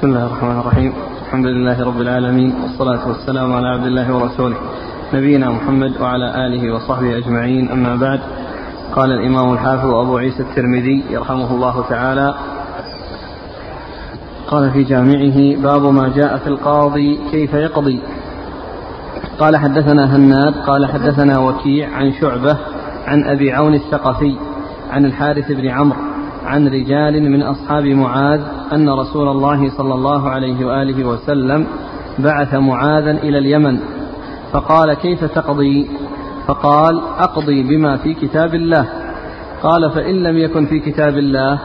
بسم الله الرحمن الرحيم. الحمد لله رب العالمين والصلاة والسلام على عبد الله ورسوله. نبينا محمد وعلى آله وصحبه أجمعين أما بعد. قال الإمام الحافظ أبو عيسى الترمذي يرحمه الله تعالى قال في جامعه باب ما جاء في القاضي كيف يقضي. قال حدثنا هناد قال حدثنا وكيع عن شعبة عن أبي عون الثقفي عن الحارث بن عمرو عن رجال من أصحاب معاذ أن رسول الله صلى الله عليه وآله وسلم بعث معاذا إلى اليمن فقال كيف تقضي؟ فقال أقضي بما في كتاب الله. قال فإن لم يكن في كتاب الله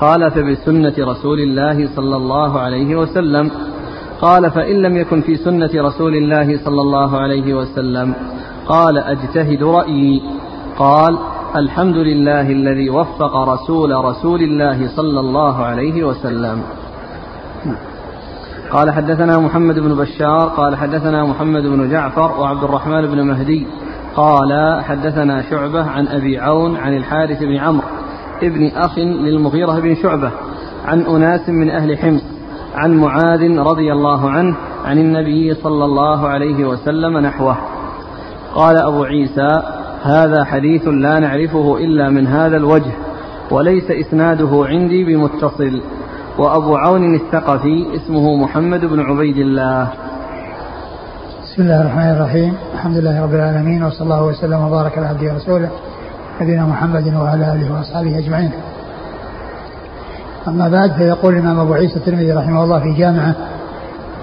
قال فبسنة رسول الله صلى الله عليه وسلم. قال فإن لم يكن في سنة رسول الله صلى الله عليه وسلم قال أجتهد رأيي. قال الحمد لله الذي وفق رسول رسول الله صلى الله عليه وسلم. قال حدثنا محمد بن بشار قال حدثنا محمد بن جعفر وعبد الرحمن بن مهدي قال حدثنا شعبة عن أبي عون عن الحارث بن عمرو ابن أخ للمغيرة بن شعبة عن أناس من أهل حمص عن معاذ رضي الله عنه عن النبي صلى الله عليه وسلم نحوه. قال أبو عيسى هذا حديث لا نعرفه إلا من هذا الوجه وليس إسناده عندي بمتصل وأبو عون الثقفي اسمه محمد بن عبيد الله بسم الله الرحمن الرحيم الحمد لله رب العالمين وصلى الله وسلم وبارك على عبده ورسوله نبينا محمد وعلى آله وأصحابه أجمعين. أما بعد فيقول الإمام أبو عيسى الترمذي رحمه الله في جامعة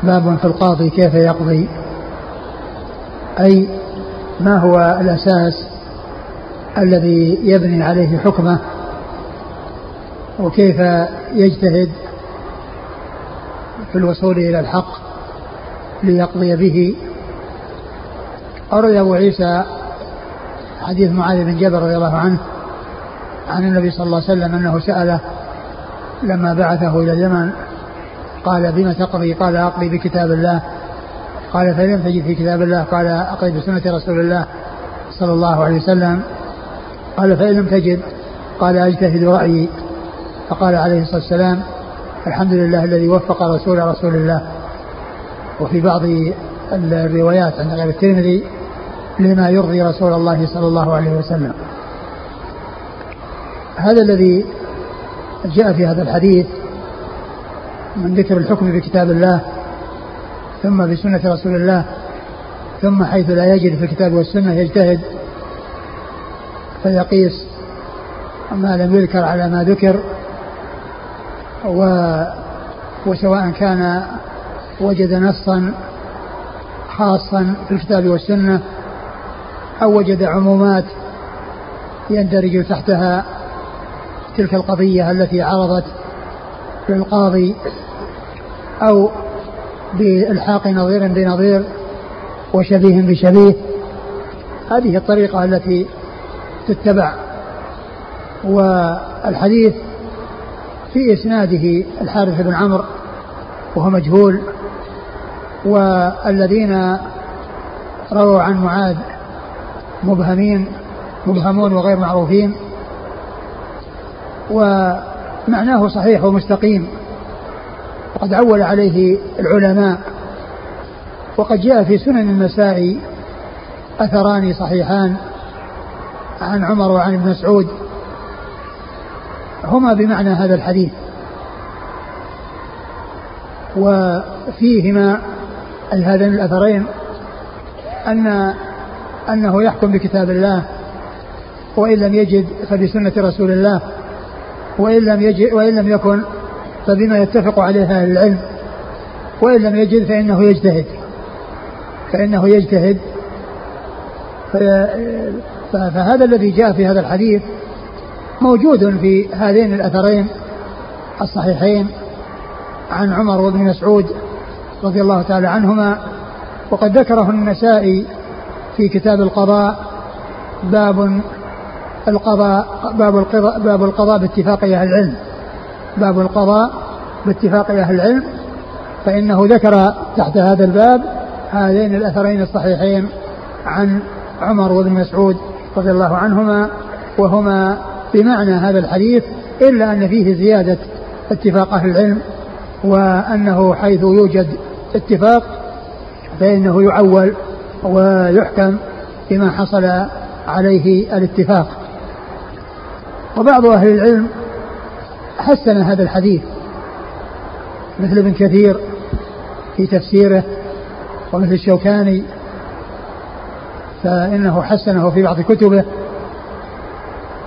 باب في القاضي كيف يقضي أي ما هو الأساس الذي يبني عليه حكمه وكيف يجتهد في الوصول إلى الحق ليقضي به. أورد أبو عيسى حديث معاذ بن جبل رضي الله عنه عن النبي صلى الله عليه وسلم أنه سأله لما بعثه إلى اليمن قال بما تقضي؟ قال أقضي بكتاب الله. قال فلم تجد في كتاب الله؟ قال أقضي بسنة رسول الله صلى الله عليه وسلم. قال فإن لم تجد قال أجتهد رأيي فقال عليه الصلاة والسلام الحمد لله الذي وفق رسول رسول الله وفي بعض الروايات عند غير الترمذي لما يرضي رسول الله صلى الله عليه وسلم. هذا الذي جاء في هذا الحديث من ذكر الحكم بكتاب الله ثم بسنة رسول الله ثم حيث لا يجد في الكتاب والسنة يجتهد فيقيس ما لم يذكر على ما ذكر و وسواء كان وجد نصا خاصا في الكتاب والسنة أو وجد عمومات يندرج تحتها تلك القضية التي عرضت للقاضي أو بإلحاق نظير بنظير وشبيه بشبيه. هذه الطريقة التي تتبع والحديث في إسناده الحارث بن عمرو وهو مجهول والذين رووا عن معاذ مبهمين مبهمون وغير معروفين ومعناه صحيح ومستقيم. وقد عول عليه العلماء وقد جاء في سنن النسائي أثران صحيحان. عن عمر وعن ابن مسعود. هما بمعنى هذا الحديث. وفيهما هذين الأثرين أن أنه يحكم بكتاب الله وإن لم يجد فبسنة رسول الله وإن لم يجد وإن لم يكن فبما يتفق عليه أهل العلم وإن لم يجد فإنه يجتهد. فإنه يجتهد فهذا الذي جاء في هذا الحديث موجود في هذين الأثرين الصحيحين عن عمر وابن مسعود رضي الله تعالى عنهما وقد ذكره النسائي في كتاب القضاء باب القضاء باب القضاء باب القضاء باتفاق أهل العلم. باب القضاء باتفاق أهل العلم فإنه ذكر تحت هذا الباب هذين الأثرين الصحيحين عن عمر وابن مسعود رضي الله عنهما وهما بمعنى هذا الحديث إلا أن فيه زيادة اتفاق أهل العلم وأنه حيث يوجد اتفاق فإنه يعول ويحكم بما حصل عليه الاتفاق. وبعض أهل العلم حسن هذا الحديث مثل ابن كثير في تفسيره ومثل الشوكاني فإنه حسنه في بعض كتبه.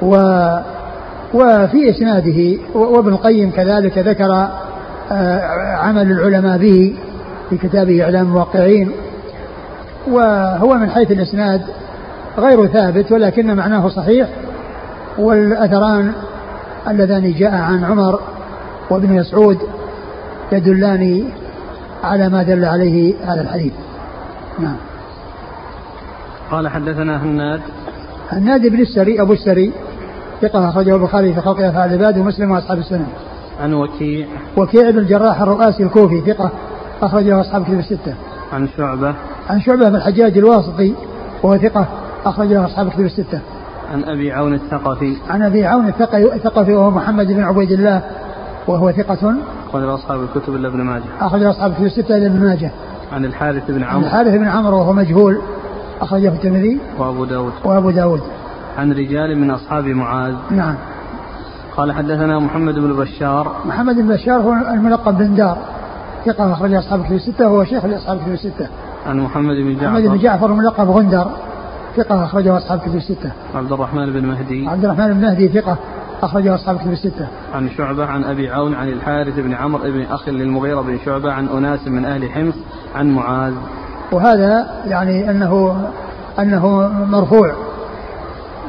و وفي إسناده وابن القيم كذلك ذكر آه، عمل العلماء به في كتابه إعلام الموقعين. وهو من حيث الإسناد غير ثابت ولكن معناه صحيح. والأثران اللذان جاء عن عمر وابن مسعود يدلان على ما دل عليه هذا الحديث. نعم. قال حدثنا هناد. هناد بن السري أبو السري ثقة أخرجه البخاري في خلق أفعال العباد ومسلم وأصحاب السنة. عن وكيع. وكيع بن الجراح الرؤاسي الكوفي ثقة أخرجه أصحاب كتب الستة. عن شعبة. عن شعبة بن الحجاج الواسطي وهو ثقة أخرجه أصحاب كتب الستة. عن أبي عون الثقفي. عن أبي عون الثقفي وهو محمد بن عبيد الله وهو ثقة. أخرج أصحاب الكتب إلا ابن ماجه. أخرج أصحاب الكتب الستة إلا ابن ماجه. عن الحارث بن عمرو. الحارث بن عمرو وهو مجهول. أخرجه الترمذي وأبو داود. وأبو داود. عن رجال من أصحاب معاذ. نعم. قال حدثنا محمد بن بشار. محمد بن بشار هو الملقب بن دار. ثقة أخرج أصحاب الكتب الستة وهو شيخ لأصحاب الكتب الستة. عن محمد بن جعفر. محمد بن جعفر الملقب غندر ثقة أخرجه أصحاب الكتب الستة. عبد الرحمن بن مهدي. عبد الرحمن بن مهدي ثقة أخرجه أصحاب الكتب الستة. عن شعبة عن أبي عون عن الحارث بن عمرو بن أخ للمغيرة بن شعبة عن أناس من أهل حمص عن معاذ. وهذا يعني أنه أنه مرفوع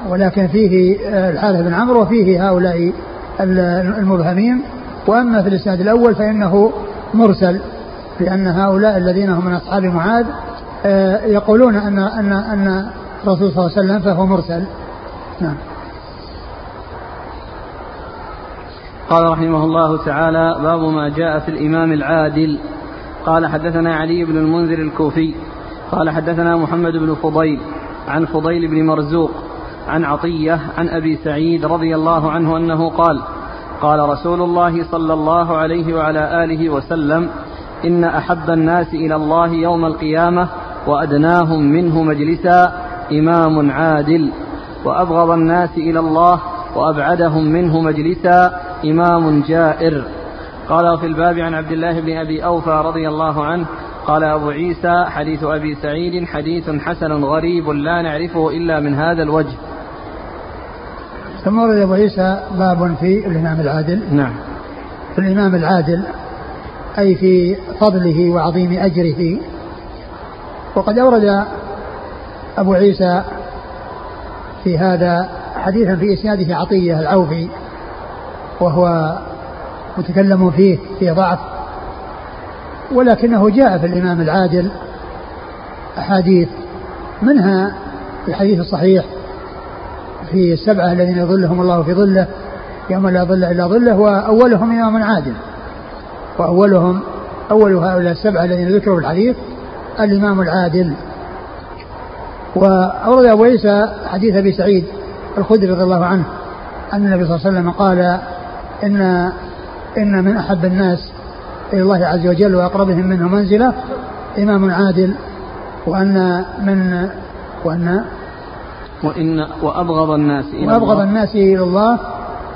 ولكن فيه الحارث بن عمرو وفيه هؤلاء المبهمين وأما في الإسناد الأول فإنه مرسل لأن هؤلاء الذين هم من أصحاب معاذ آه، يقولون أن أن أن الرسول صلى الله عليه وسلم فهو مرسل. نعم. قال رحمه الله تعالى باب ما جاء في الإمام العادل قال حدثنا علي بن المنذر الكوفي قال حدثنا محمد بن فضيل عن فضيل بن مرزوق عن عطية عن أبي سعيد رضي الله عنه أنه قال قال رسول الله صلى الله عليه وعلى آله وسلم إن أحب الناس إلى الله يوم القيامة وأدناهم منه مجلسا إمام عادل وأبغض الناس إلى الله وأبعدهم منه مجلسا إمام جائر. قال في الباب عن عبد الله بن أبي أوفى رضي الله عنه قال أبو عيسى حديث أبي سعيد حديث حسن غريب لا نعرفه إلا من هذا الوجه. ثم ورد أبو عيسى باب في الإمام العادل. نعم. في الإمام العادل أي في فضله وعظيم أجره. وقد أورد أبو عيسى في هذا حديثا في إسناده عطية العوفي وهو متكلم فيه في ضعف. ولكنه جاء في الإمام العادل أحاديث منها الحديث الصحيح في السبعة الذين يظلهم الله في ظله يوم لا ظل إلا ظله وأولهم إمام عادل. وأولهم أول هؤلاء السبعة الذين ذكروا الحديث الإمام العادل. وأورد أبو عيسى حديث أبي سعيد الخدري رضي الله عنه أن النبي صلى الله عليه وسلم قال إن إن من أحب الناس إلى الله عز وجل وأقربهم منه منزلة إمام عادل وأن من وأن وإن وأبغض الناس إلى وأبغض الله الناس إلى الله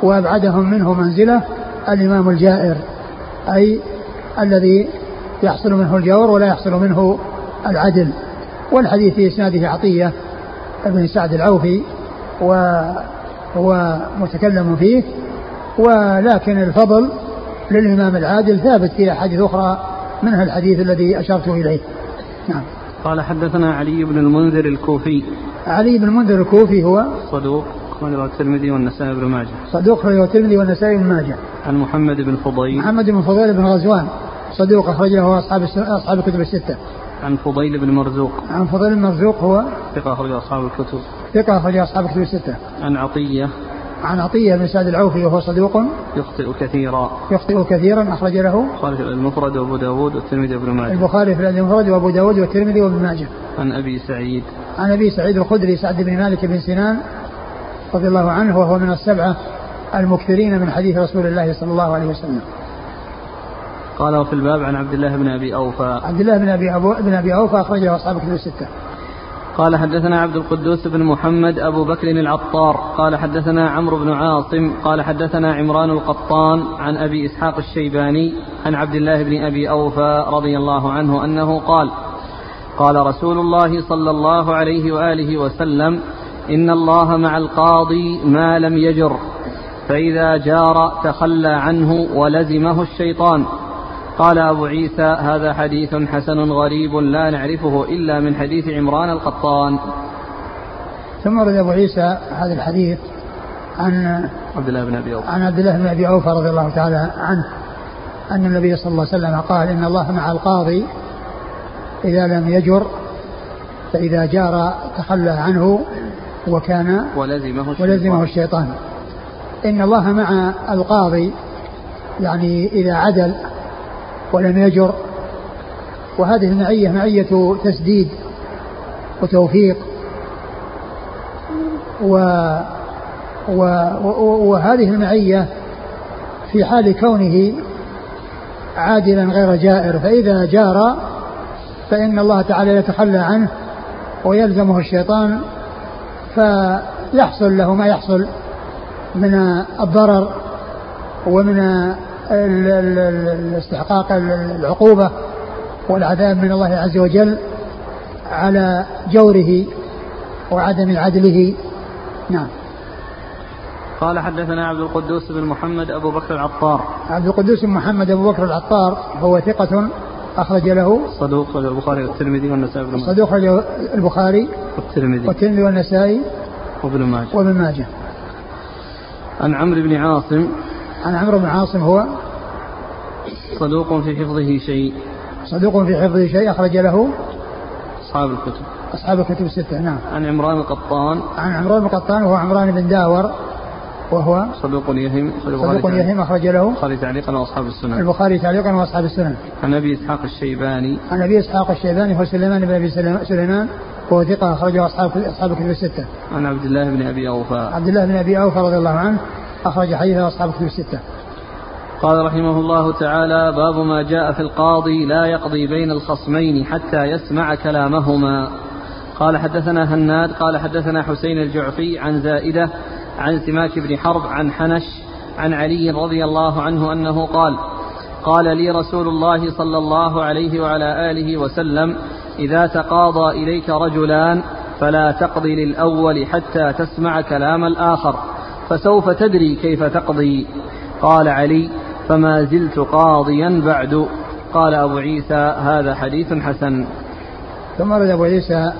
وأبعدهم منه منزلة الإمام الجائر أي الذي يحصل منه الجور ولا يحصل منه العدل. والحديث في إسناده عطية ابن سعد العوفي وهو متكلم فيه ولكن الفضل للإمام العادل ثابت في أحاديث أخرى منها الحديث الذي أشرت إليه. نعم. قال حدثنا علي بن المنذر الكوفي. علي بن المنذر الكوفي هو صدوق أخرجه الترمذي والنسائي بن ماجه. صدوق أخرجه الترمذي والنسائي بن ماجه. عن محمد بن فضيل. محمد بن فضيل بن غزوان. صدوق أخرجه أصحاب أصحاب الكتب الستة. عن فضيل بن مرزوق. عن فضيل بن مرزوق هو ثقة أخرج أصحاب الكتب. ثقة أخرج أصحاب الكتب الستة. عن عطية. عن عطية بن سعد العوفي وهو صدوق يخطئ كثيرا. يخطئ كثيرا أخرج له البخاري في المفرد وأبو داود والترمذي وابن ماجه. البخاري في المفرد وأبو داود والترمذي وابن ماجه. عن أبي سعيد. عن أبي سعيد الخدري سعد بن مالك بن سنان رضي الله عنه وهو من السبعة المكثرين من حديث رسول الله صلى الله عليه وسلم. قال وفي الباب عن عبد الله بن أبي أوفى. عبد الله بن أبي أبو بن أبي أوفى أخرجه أصحاب كتب الستة. قال حدثنا عبد القدوس بن محمد أبو بكر العطار. قال حدثنا عمرو بن عاصم. قال حدثنا عمران القطان عن أبي إسحاق الشيباني عن عبد الله بن أبي أوفى رضي الله عنه أنه قال قال رسول الله صلى الله عليه وآله وسلم إن الله مع القاضي ما لم يجر فإذا جار تخلى عنه ولزمه الشيطان. قال أبو عيسى هذا حديث حسن غريب لا نعرفه إلا من حديث عمران القطان. ثم ورد أبو عيسى هذا الحديث عن عبد الله بن أبي أوفى. عن عبد الله بن أبي أوفى رضي الله تعالى عنه أن النبي صلى الله عليه وسلم قال إن الله مع القاضي إذا لم يجر فإذا جار تخلى عنه وكان ولزمه الشيطان, ولزمه الشيطان. إن الله مع القاضي يعني إذا عدل ولم يجر. وهذه المعية معية تسديد وتوفيق. و و وهذه المعية في حال كونه عادلا غير جائر. فإذا جار فإن الله تعالى يتخلى عنه ويلزمه الشيطان فيحصل له ما يحصل من الضرر ومن استحقاق العقوبة والعذاب من الله عز وجل على جوره وعدم عدله. نعم. قال حدثنا عبد القدوس بن محمد أبو بكر العطار. عبد القدوس بن محمد أبو بكر العطار هو ثقة أخرج له صدوق البخاري والترمذي والنسائي بن صدوق البخاري والترمذي. والترمذي والنسائي وابن ماجه. وابن ماجه. عن عمرو بن عاصم عن عمرو بن عاصم هو صدوق في حفظه شيء. صدوق في حفظه شيء أخرج له أصحاب الكتب. أصحاب الكتب الستة نعم. عن عمران القطان. عن عمران القطان وهو عمران بن داور وهو صدوق يهم صدوق يهم أخرج له البخاري تعليقا وأصحاب السنن البخاري تعليقا وأصحاب السنن عن أبي إسحاق الشيباني. عن أبي إسحاق الشيباني هو سليمان بن أبي سليمان وهو ثقة أخرجه أصحاب أصحاب الكتب الستة. عن عبد الله بن أبي أوفى. عبد الله بن أبي أوفى رضي الله عنه أخرج حديثه أصحاب الكتب الستة. قال رحمه الله تعالى باب ما جاء في القاضي لا يقضي بين الخصمين حتى يسمع كلامهما. قال حدثنا هناد قال حدثنا حسين الجعفي عن زائدة عن سماك بن حرب عن حنش عن علي رضي الله عنه أنه قال قال لي رسول الله صلى الله عليه وعلى آله وسلم إذا تقاضى إليك رجلان فلا تقضي للأول حتى تسمع كلام الآخر. فسوف تدري كيف تقضي. قال علي فما زلت قاضيا بعد. قال أبو عيسى هذا حديث حسن. ثم ورد أبو عيسى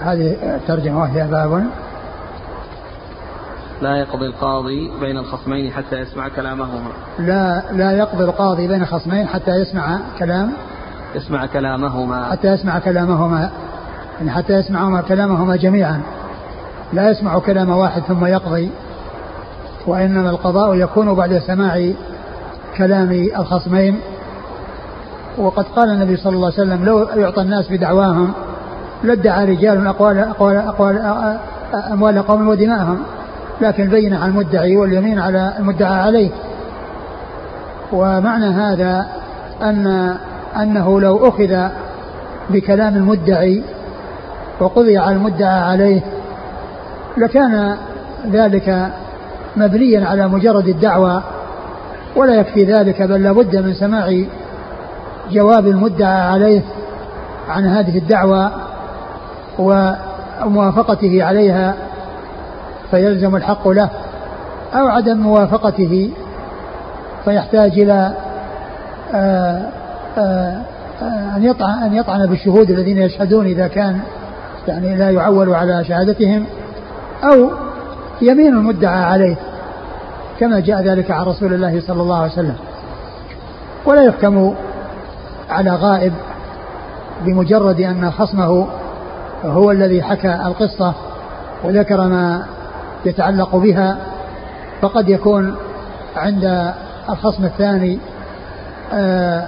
هذه الترجمة وهي باب. لا يقضي القاضي بين الخصمين حتى يسمع كلامهما. لا لا يقضي القاضي بين خصمين حتى يسمع كلام. يسمع كلامهما. حتى يسمع كلامهما. يعني حتى يسمعهما كلامهما جميعا. لا يسمع كلام واحد ثم يقضي. وإنما القضاء يكون بعد سماع كلام الخصمين. وقد قال النبي صلى الله عليه وسلم لو يعطى الناس بدعواهم لادعى رجال أقوال, أقوال, أقوال أموال قوم ودماءهم لكن بين على المدعي واليمين على المدعى عليه. ومعنى هذا أن أنه لو أخذ بكلام المدعي وقضي على المدعى عليه لكان ذلك مبنيا على مجرد الدعوى ولا يكفي ذلك بل لابد من سماع جواب المدعى عليه عن هذه الدعوى وموافقته عليها فيلزم الحق له أو عدم موافقته فيحتاج إلى آه، آه، أن يطعن أن يطعن بالشهود الذين يشهدون إذا كان يعني لا يعول على شهادتهم أو يمين المدعى عليه كما جاء ذلك عن رسول الله صلى الله عليه وسلم. ولا يحكم على غائب بمجرد أن خصمه هو الذي حكى القصة وذكر ما يتعلق بها فقد يكون عند الخصم الثاني آآ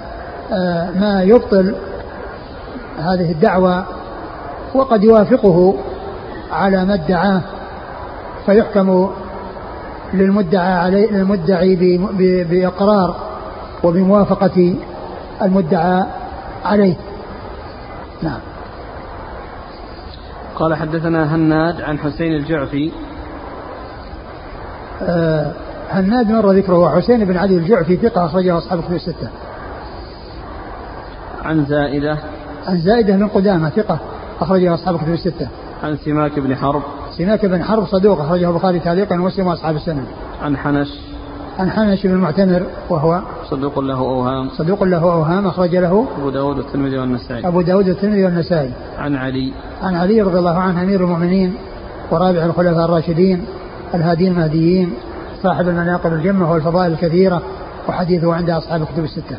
آآ ما يبطل هذه الدعوة وقد يوافقه على ما ادعاه. فيحكم للمدعى عليه للمدعي بإقرار وبموافقة المدعى عليه. نعم. قال حدثنا هناد عن حسين الجعفي. آه هناد مر ذكره حسين بن علي الجعفي ثقة أخرجه أصحاب الكتب الستة. عن زائدة. عن زائدة بن قدامة ثقة أخرجه أصحاب الكتب الستة. عن سماك بن حرب. سماك بن حرب صدوق أخرجه البخاري تعليقا ومسلم وأصحاب السنة. عن حنش. عن حنش بن المعتمر وهو صدوق له أوهام. صدوق له أوهام أخرج له أبو داود والترمذي والنسائي. أبو داود والترمذي والنسائي. عن علي. عن علي رضي الله عنه أمير المؤمنين ورابع الخلفاء الراشدين الهادين المهديين صاحب المناقب الجمة والفضائل الكثيرة وحديثه عند أصحاب الكتب الستة.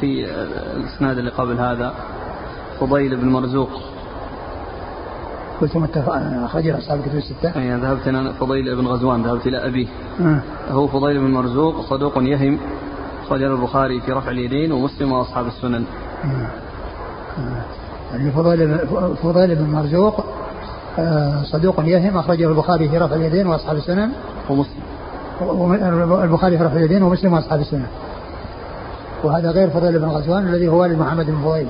في الإسناد اللي قبل هذا فضيل بن مرزوق قلت متفق أخرجه أصحاب الكتب الستة أي ذهبت أنا فضيل بن غزوان ذهبت إلى أبيه آه. هو فضيل بن مرزوق صدوق يهم أخرجه البخاري في رفع اليدين ومسلم وأصحاب السنن آه. آه. يعني فضيل فضيل بن مرزوق آه، صدوق يهم أخرجه البخاري في رفع اليدين وأصحاب السنن ومسلم البخاري في رفع اليدين ومسلم وأصحاب السنن وهذا غير فضيل بن غزوان الذي هو والد محمد بن فضيل.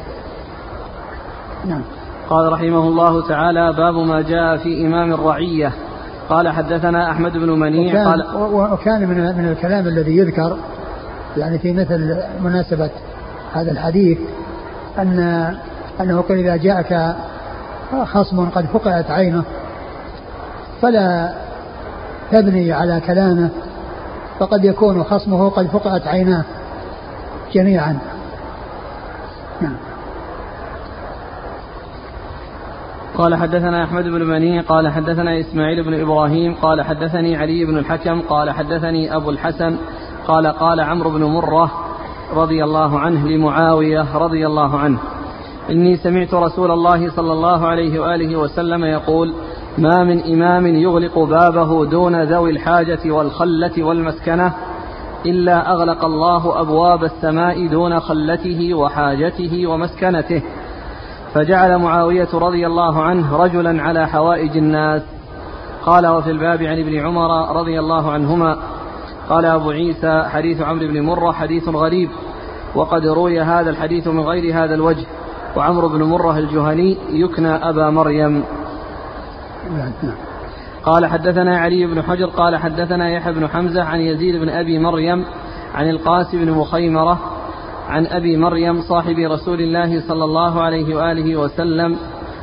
نعم. قال رحمه الله تعالى باب ما جاء في إمام الرعية. قال حدثنا أحمد بن منيع وكان قال وكان من من الكلام الذي يذكر يعني في مثل مناسبة هذا الحديث أن أنه قال إذا جاءك خصم قد فقعت عينه فلا تبني على كلامه فقد يكون خصمه قد فقعت عيناه. جميعا. نعم. قال حدثنا أحمد بن مني قال حدثنا إسماعيل بن إبراهيم قال حدثني علي بن الحكم قال حدثني أبو الحسن قال قال عمرو بن مرة رضي الله عنه لمعاوية رضي الله عنه. إني سمعت رسول الله صلى الله عليه وآله وسلم يقول ما من إمام يغلق بابه دون ذوي الحاجة والخلة والمسكنة إلا أغلق الله أبواب السماء دون خلته وحاجته ومسكنته. فجعل معاوية رضي الله عنه رجلا على حوائج الناس. قال وفي الباب عن ابن عمر رضي الله عنهما. قال أبو عيسى حديث عمرو بن مرة حديث غريب وقد روي هذا الحديث من غير هذا الوجه وعمرو بن مرة الجهني يكنى أبا مريم. قال حدثنا علي بن حجر قال حدثنا يحيى بن حمزة عن يزيد بن أبي مريم عن القاسم بن مخيمرة عن أبي مريم صاحب رسول الله صلى الله عليه وآله وسلم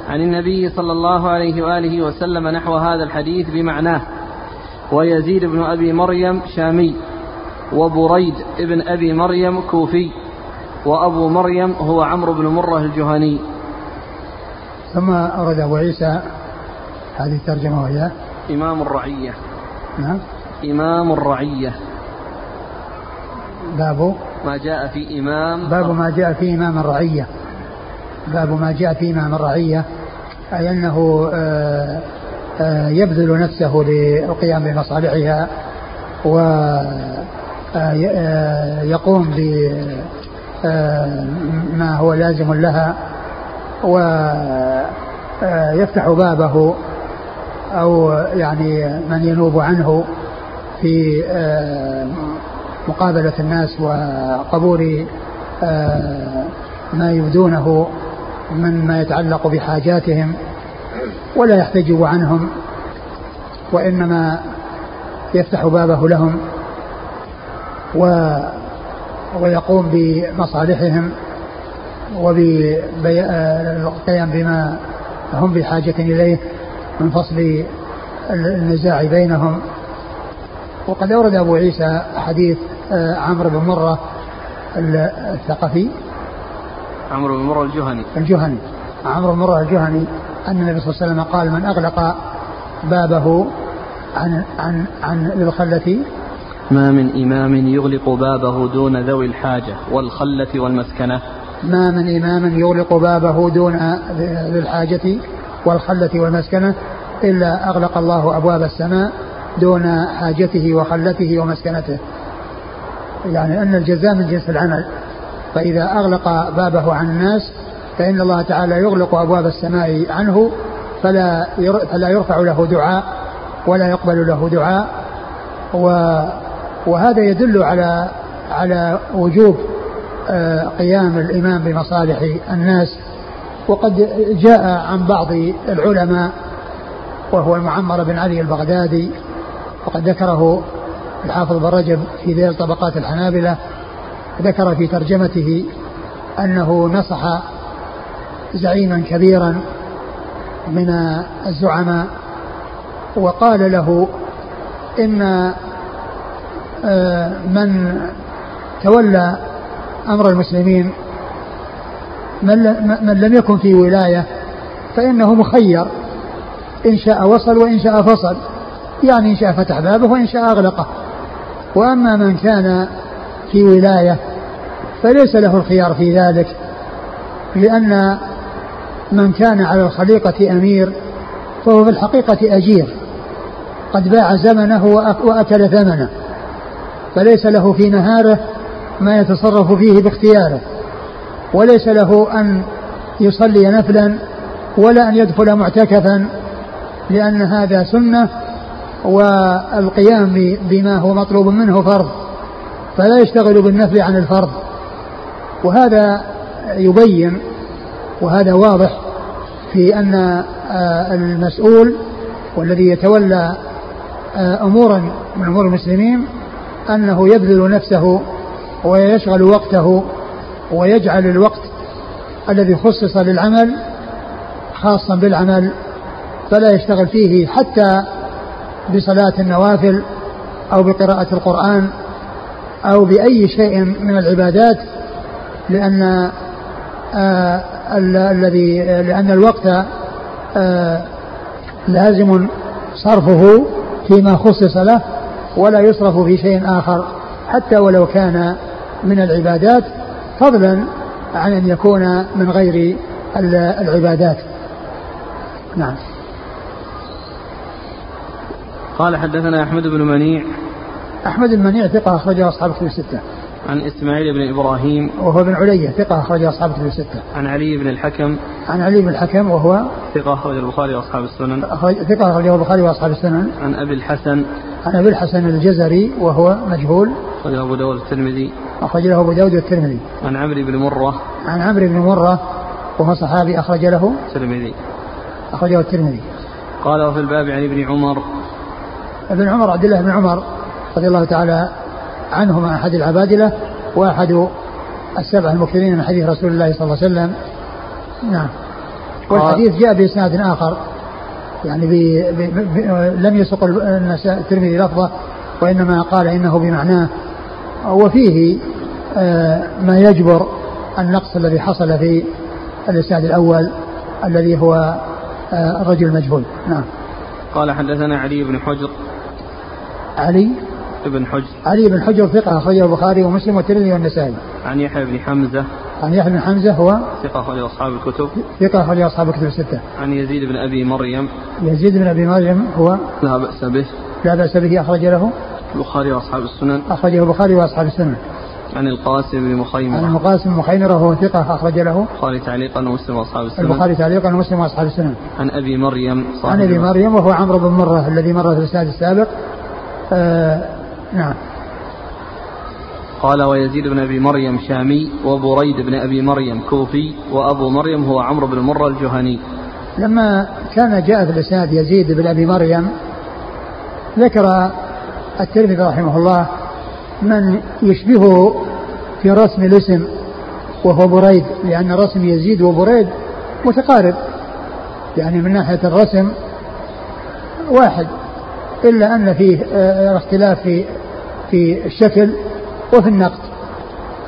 عن النبي صلى الله عليه وآله وسلم نحو هذا الحديث بمعناه ويزيد بن أبي مريم شامي وبريد ابن أبي مريم كوفي وأبو مريم هو عمرو بن مرة الجهني. ثم أورد أبو عيسى هذه الترجمة وهي إمام الرعية. نعم. إمام الرعية. باب؟ ما جاء في إمام باب ما جاء في إمام الرعية. باب ما جاء في إمام الرعية أي أنه آه، آه، يبذل نفسه للقيام بمصالحها ويقوم آه، بما هو لازم لها ويفتح بابه أو يعني من ينوب عنه في مقابلة الناس وقبول آه، ما يبدونه مما يتعلق بحاجاتهم ولا يحتجب عنهم وإنما يفتح بابه لهم و ويقوم بمصالحهم وبالقيام بما هم بحاجة إليه. من فصل النزاع بينهم. وقد أورد أبو عيسى حديث آه، عمرو بن مرة الثقفي. عمرو بن مرة الجهني. الجهني. عمرو بن مرة الجهني أن النبي صلى الله عليه وسلم قال من أغلق بابه عن عن عن للخلة ما من إمام يغلق بابه دون ذوي الحاجة والخلة والمسكنة. ما من إمام يغلق بابه دون ذي الحاجة والخلة والمسكنة إلا أغلق الله أبواب السماء دون حاجته وخلته ومسكنته. يعني أن الجزاء من جنس العمل. فإذا أغلق بابه عن الناس فإن الله تعالى يغلق أبواب السماء عنه فلا فلا يرفع له دعاء ولا يقبل له دعاء. وهذا يدل على على وجوب آه، قيام الإمام بمصالح الناس وقد جاء عن بعض العلماء وهو المعمر بن علي البغدادي وقد ذكره الحافظ بن رجب في ذيل طبقات الحنابلة ذكر في ترجمته أنه نصح زعيما كبيرا من الزعماء وقال له إن آه، من تولى أمر المسلمين من لم يكن في ولاية فإنه مخير. إن شاء وصل وإن شاء فصل. يعني إن شاء فتح بابه وإن شاء أغلقه. وأما من كان في ولاية فليس له الخيار في ذلك لأن من كان على الخليقة أمير فهو في الحقيقة أجير. قد باع زمنه وأكل ثمنه. فليس له في نهاره ما يتصرف فيه باختياره. وليس له أن يصلي نفلا ولا أن يدخل معتكفا لأن هذا سنة والقيام بما هو مطلوب منه فرض فلا يشتغل بالنفل عن الفرض. وهذا يبين وهذا واضح في أن آه، المسؤول والذي يتولى آه، أمورا من أمور المسلمين أنه يبذل نفسه ويشغل وقته ويجعل الوقت الذي خصص للعمل خاصا بالعمل فلا يشتغل فيه حتى بصلاة النوافل أو بقراءة القرآن أو بأي شيء من العبادات لأن آه الذي لأن الوقت آه لازم صرفه فيما خصص له ولا يصرف في شيء آخر حتى ولو كان من العبادات فضلا عن أن يكون من غير العبادات. نعم. قال حدثنا أحمد بن منيع. أحمد بن منيع ثقة أخرجه أصحاب كتب الستة. عن إسماعيل بن إبراهيم. وهو بن علية ثقة أخرجه أصحاب كتب الستة. عن علي بن الحكم. عن علي بن الحكم وهو ثقة أخرج البخاري وأصحاب السنن. ثقة أخرجه البخاري وأصحاب السنن. عن أبي الحسن. عن أبي الحسن الجزري وهو مجهول. أخرجه أبو داود الترمذي. أخرج له أبو داود والترمذي عن عمرو بن مرة. عن عمرو بن مرة وهو صحابي أخرج له. الترمذي. أخرجه الترمذي. قال وفي الباب عن ابن عمر. ابن عمر عبد الله بن عمر رضي الله تعالى عنهما أحد العبادلة وأحد السبع المكثرين من حديث رسول الله صلى الله عليه وسلم. نعم. والحديث جاء بإسناد آخر. يعني بي بي بي لم يسق الترمذي لفظه وإنما قال إنه بمعناه. وفيه آه، ما يجبر النقص الذي حصل في الإسناد الأول الذي هو آه، الرجل المجهول. نعم. قال حدثنا علي بن حجر. علي؟ بن حجر. علي بن حجر ثقة أخرجه البخاري ومسلم والترمذي والنسائي. عن يحيى بن حمزة. عن يحيى بن حمزة هو ثقة أخرج أصحاب الكتب. ثقة أخرج أصحاب الكتب الستة. عن يزيد بن أبي مريم. يزيد بن أبي مريم هو لا بأس به. لا بأس به أخرج له البخاري وأصحاب السنن. أخرجه البخاري وأصحاب السنن. عن القاسم بن مخيمرة. عن القاسم بن مخيمرة وهو ثقة أخرج له. البخاري تعليقا ومسلم وأصحاب السنن. البخاري تعليقا ومسلم وأصحاب السنن. عن أبي مريم عن أبي مريم وهو عمرو بن مرة الذي مر في الإسناد السابق. آه نعم قال ويزيد بن أبي مريم شامي وبريد بن أبي مريم كوفي وأبو مريم هو عمرو بن مرة الجهني. لما كان جاء في الإسناد يزيد بن أبي مريم ذكر الترمذي رحمه الله من يشبهه في رسم الاسم وهو بريد لأن رسم يزيد وبريد متقارب يعني من ناحية الرسم واحد إلا أن فيه آه، اختلاف في في الشكل وفي النقد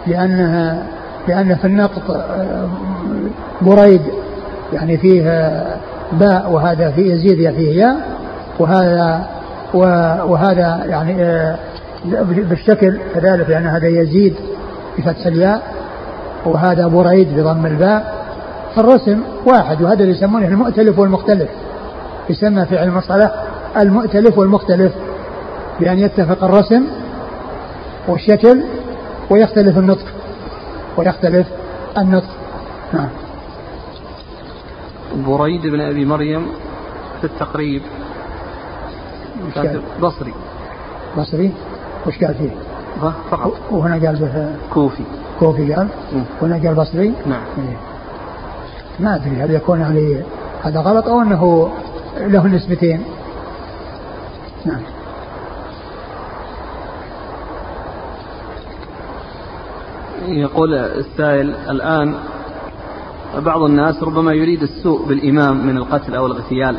لأنها لأن في النقد آه، بريد يعني فيه باء وهذا فيه يزيد فيه ياء وهذا وهذا يعني آه، بالشكل كذلك لأن هذا يزيد بفتح الياء وهذا بريد بضم الباء. فالرسم واحد وهذا اللي يسمونه المؤتلف والمختلف. يسمى في علم المصطلح المؤتلف والمختلف بأن يتفق الرسم والشكل ويختلف النطق. ويختلف النطق. نعم. بريد بن أبي مريم في التقريب. كاتب بصري. بصري؟ وش قال فيه؟ فقط. وهنا قال به كوفي. كوفي قال؟ وهنا قال بصري؟ نعم. إيه. ما أدري هل يكون عليه هذا غلط أو أنه له نسبتين؟ نعم. يقول السائل الآن بعض الناس ربما يريد السوء بالإمام من القتل أو الاغتيال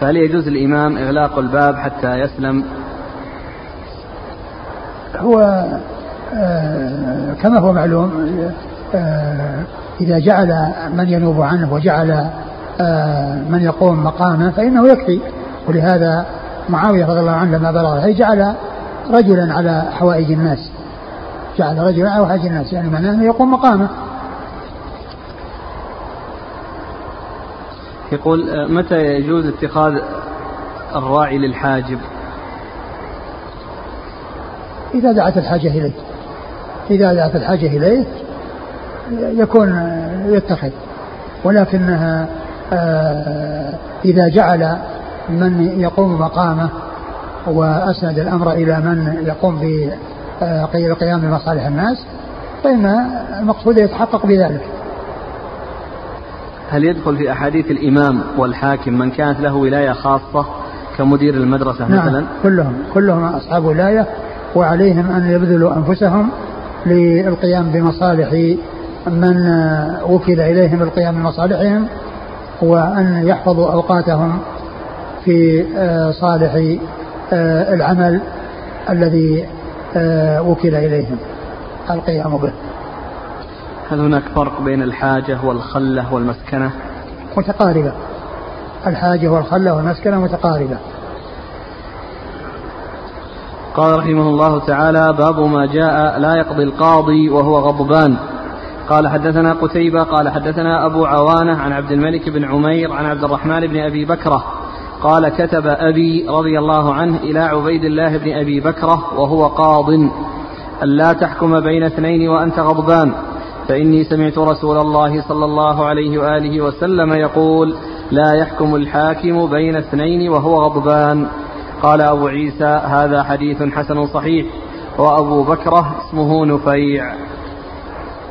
فهل يجوز الإمام إغلاق الباب حتى يسلم؟ هو آه كما هو معلوم آه إذا جعل من ينوب عنه وجعل آه من يقوم مقامه فإنه يكفي. ولهذا معاوية رضي الله عنه لما بلغ جعل رجلا على حوائج الناس. جعل على حوائج الناس يعني معناه أنه يقوم مقامه. يقول آه، متى يجوز اتخاذ الراعي للحاجب؟ إذا دعت الحاجة إليه. إذا دعت الحاجة إليه يكون يتخذ. ولكنها آه، إذا جعل من يقوم مقامه وأسند الأمر إلى من يقوم بالقيام بمصالح الناس فإن المقصود يتحقق بذلك. هل يدخل في أحاديث الإمام والحاكم من كانت له ولاية خاصة كمدير المدرسة نعم مثلا؟ كلهم كلهم أصحاب ولاية وعليهم أن يبذلوا أنفسهم للقيام بمصالح من وكل إليهم القيام بمصالحهم وأن يحفظوا أوقاتهم في آه، صالح آه، العمل الذي وكل إليهم. القيام به. هل هناك فرق بين الحاجة والخلة والمسكنة؟ متقاربة. الحاجة والخلة والمسكنة متقاربة. قال رحمه الله تعالى باب ما جاء لا يقضي القاضي وهو غضبان. قال حدثنا قتيبة قال حدثنا أبو عوانة عن عبد الملك بن عمير عن عبد الرحمن بن أبي بكرة قال كتب أبي رضي الله عنه إلى عبيد الله بن أبي بكرة وهو قاض. ألا تحكم بين اثنين وأنت غضبان. فإني سمعت رسول الله صلى الله عليه وآله وسلم يقول لا يحكم الحاكم بين اثنين وهو غضبان. قال أبو عيسى هذا حديث حسن صحيح. وأبو بكرة اسمه نفيع.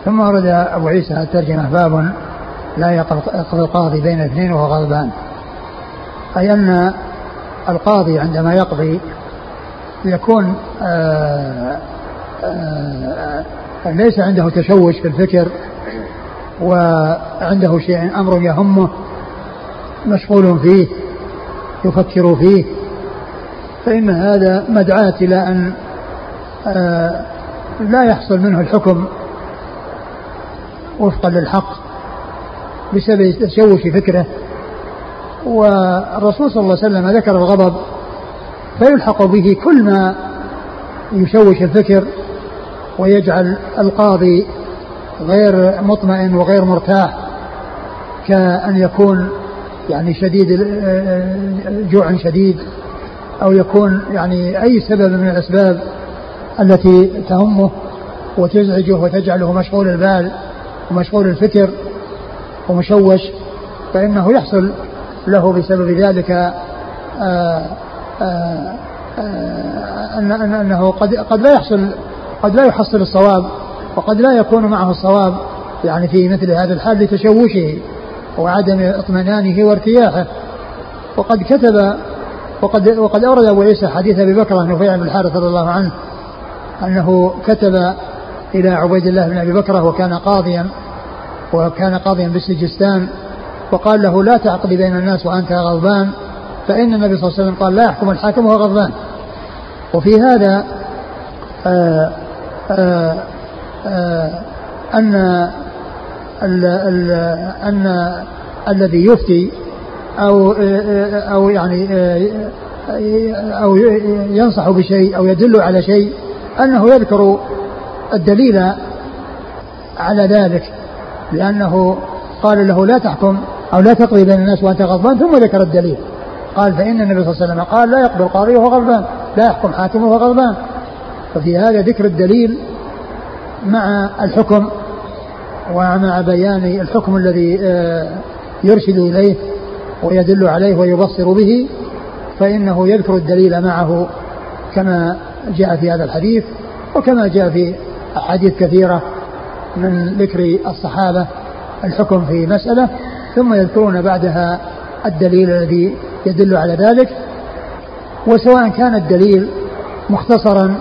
ثم ورد أبو عيسى الترجمة باب لا يقضي القاضي بين اثنين وهو غضبان. أي أن القاضي عندما يقضي يكون آآ آآ ليس عنده تشوش في الفكر وعنده شيء أمر يهمه مشغول فيه يفكر فيه فإن هذا مدعاة إلى أن لا يحصل منه الحكم وفقا للحق بسبب تشوش فكره. والرسول صلى الله عليه وسلم ذكر الغضب فيلحق به كل ما يشوش الفكر ويجعل القاضي غير مطمئن وغير مرتاح كأن يكون يعني شديد جوع شديد أو يكون يعني أي سبب من الأسباب التي تهمه وتزعجه وتجعله مشغول البال ومشغول الفكر ومشوش فإنه يحصل له بسبب ذلك آه، آه، آه، أن أنه قد قد لا يحصل قد لا يحصل الصواب وقد لا يكون معه الصواب يعني في مثل هذا الحال لتشوشه وعدم اطمئنانه وارتياحه. وقد كتب وقد وقد أورد أبو عيسى حديث أبي بكر نفيع بن الحارث رضي الله عنه أنه كتب إلى عبيد الله بن أبي بكر وكان قاضيا وكان قاضيا بالسجستان. وقال له لا تعقد بين الناس وأنت غضبان فإن النبي صلى الله عليه وسلم قال لا يحكم الحاكم وهو غضبان. وفي هذا آآ آآ آآ أن ال ال أن الذي يفتي أو أو يعني أو ينصح بشيء أو يدل على شيء أنه يذكر الدليل على ذلك لأنه قال له لا تحكم أو لا تقضي بين الناس وأنت غضبان ثم ذكر الدليل. قال فإن النبي صلى الله عليه وسلم قال لا يقضي القاضي وهو غضبان لا يحكم حاكم وهو غضبان. ففي هذا ذكر الدليل مع الحكم ومع بيان الحكم الذي آه، يرشد إليه ويدل عليه ويبصر به فإنه يذكر الدليل معه كما جاء في هذا الحديث وكما جاء في أحاديث كثيرة من ذكر الصحابة. الحكم في مسألة ثم يذكرون بعدها الدليل الذي يدل على ذلك وسواء كان الدليل مختصرا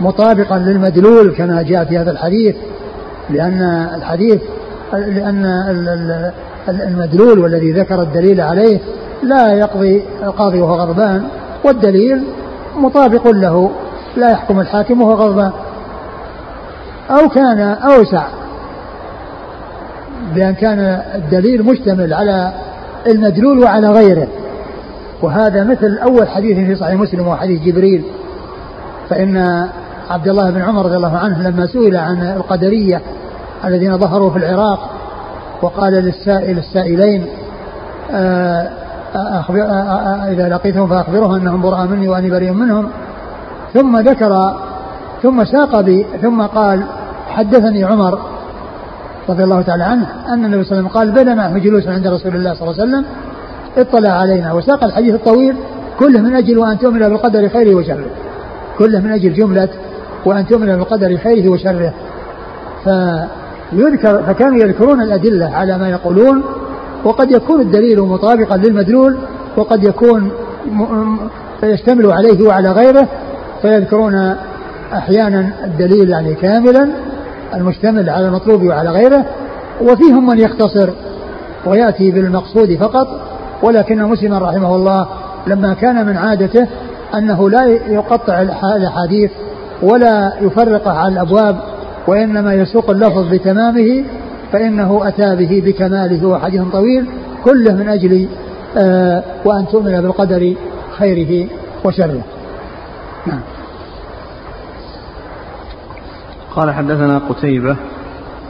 مطابقا للمدلول كما جاء في هذا الحديث لأن الحديث لأن المدلول والذي ذكر الدليل عليه لا يقضي القاضي وهو غضبان والدليل مطابق له لا يحكم الحاكم وهو غضبان. أو كان أوسع بأن كان الدليل مشتمل على المدلول وعلى غيره. وهذا مثل أول حديث في صحيح مسلم وحديث جبريل. فإن عبد الله بن عمر رضي الله عنه لما سئل عن القدرية الذين ظهروا في العراق وقال للسائل السائلين آه، أخبر آه، آه، إذا لقيتهم فأخبرهم أنهم براء مني وأني بريء منهم. ثم ذكر ثم ساق بي ثم قال حدثني عمر رضي الله تعالى عنه أن النبي صلى الله عليه وسلم قال معه جلوس عند رسول الله صلى الله عليه وسلم اطلع علينا وساق الحديث الطويل كله من أجل وأن تؤمن بالقدر خيره وشره كله من أجل جملة وأن تؤمن بالقدر خيره وشره. فيذكر فكانوا يذكرون الأدلة على ما يقولون وقد يكون الدليل مطابقا للمدلول وقد يكون يشتمل عليه وعلى غيره فيذكرون أحيانا الدليل يعني كاملا المشتمل على المطلوب وعلى غيره وفيهم من يختصر ويأتي بالمقصود فقط ولكن مسلما رحمه الله لما كان من عادته أنه لا يقطع الأحاديث ولا يفرقه على الأبواب وإنما يسوق اللفظ بتمامه فإنه أتى به بكماله وحديث طويل كله من أجل آه وأن تؤمن بالقدر خيره وشره. نعم. قال حدثنا قتيبة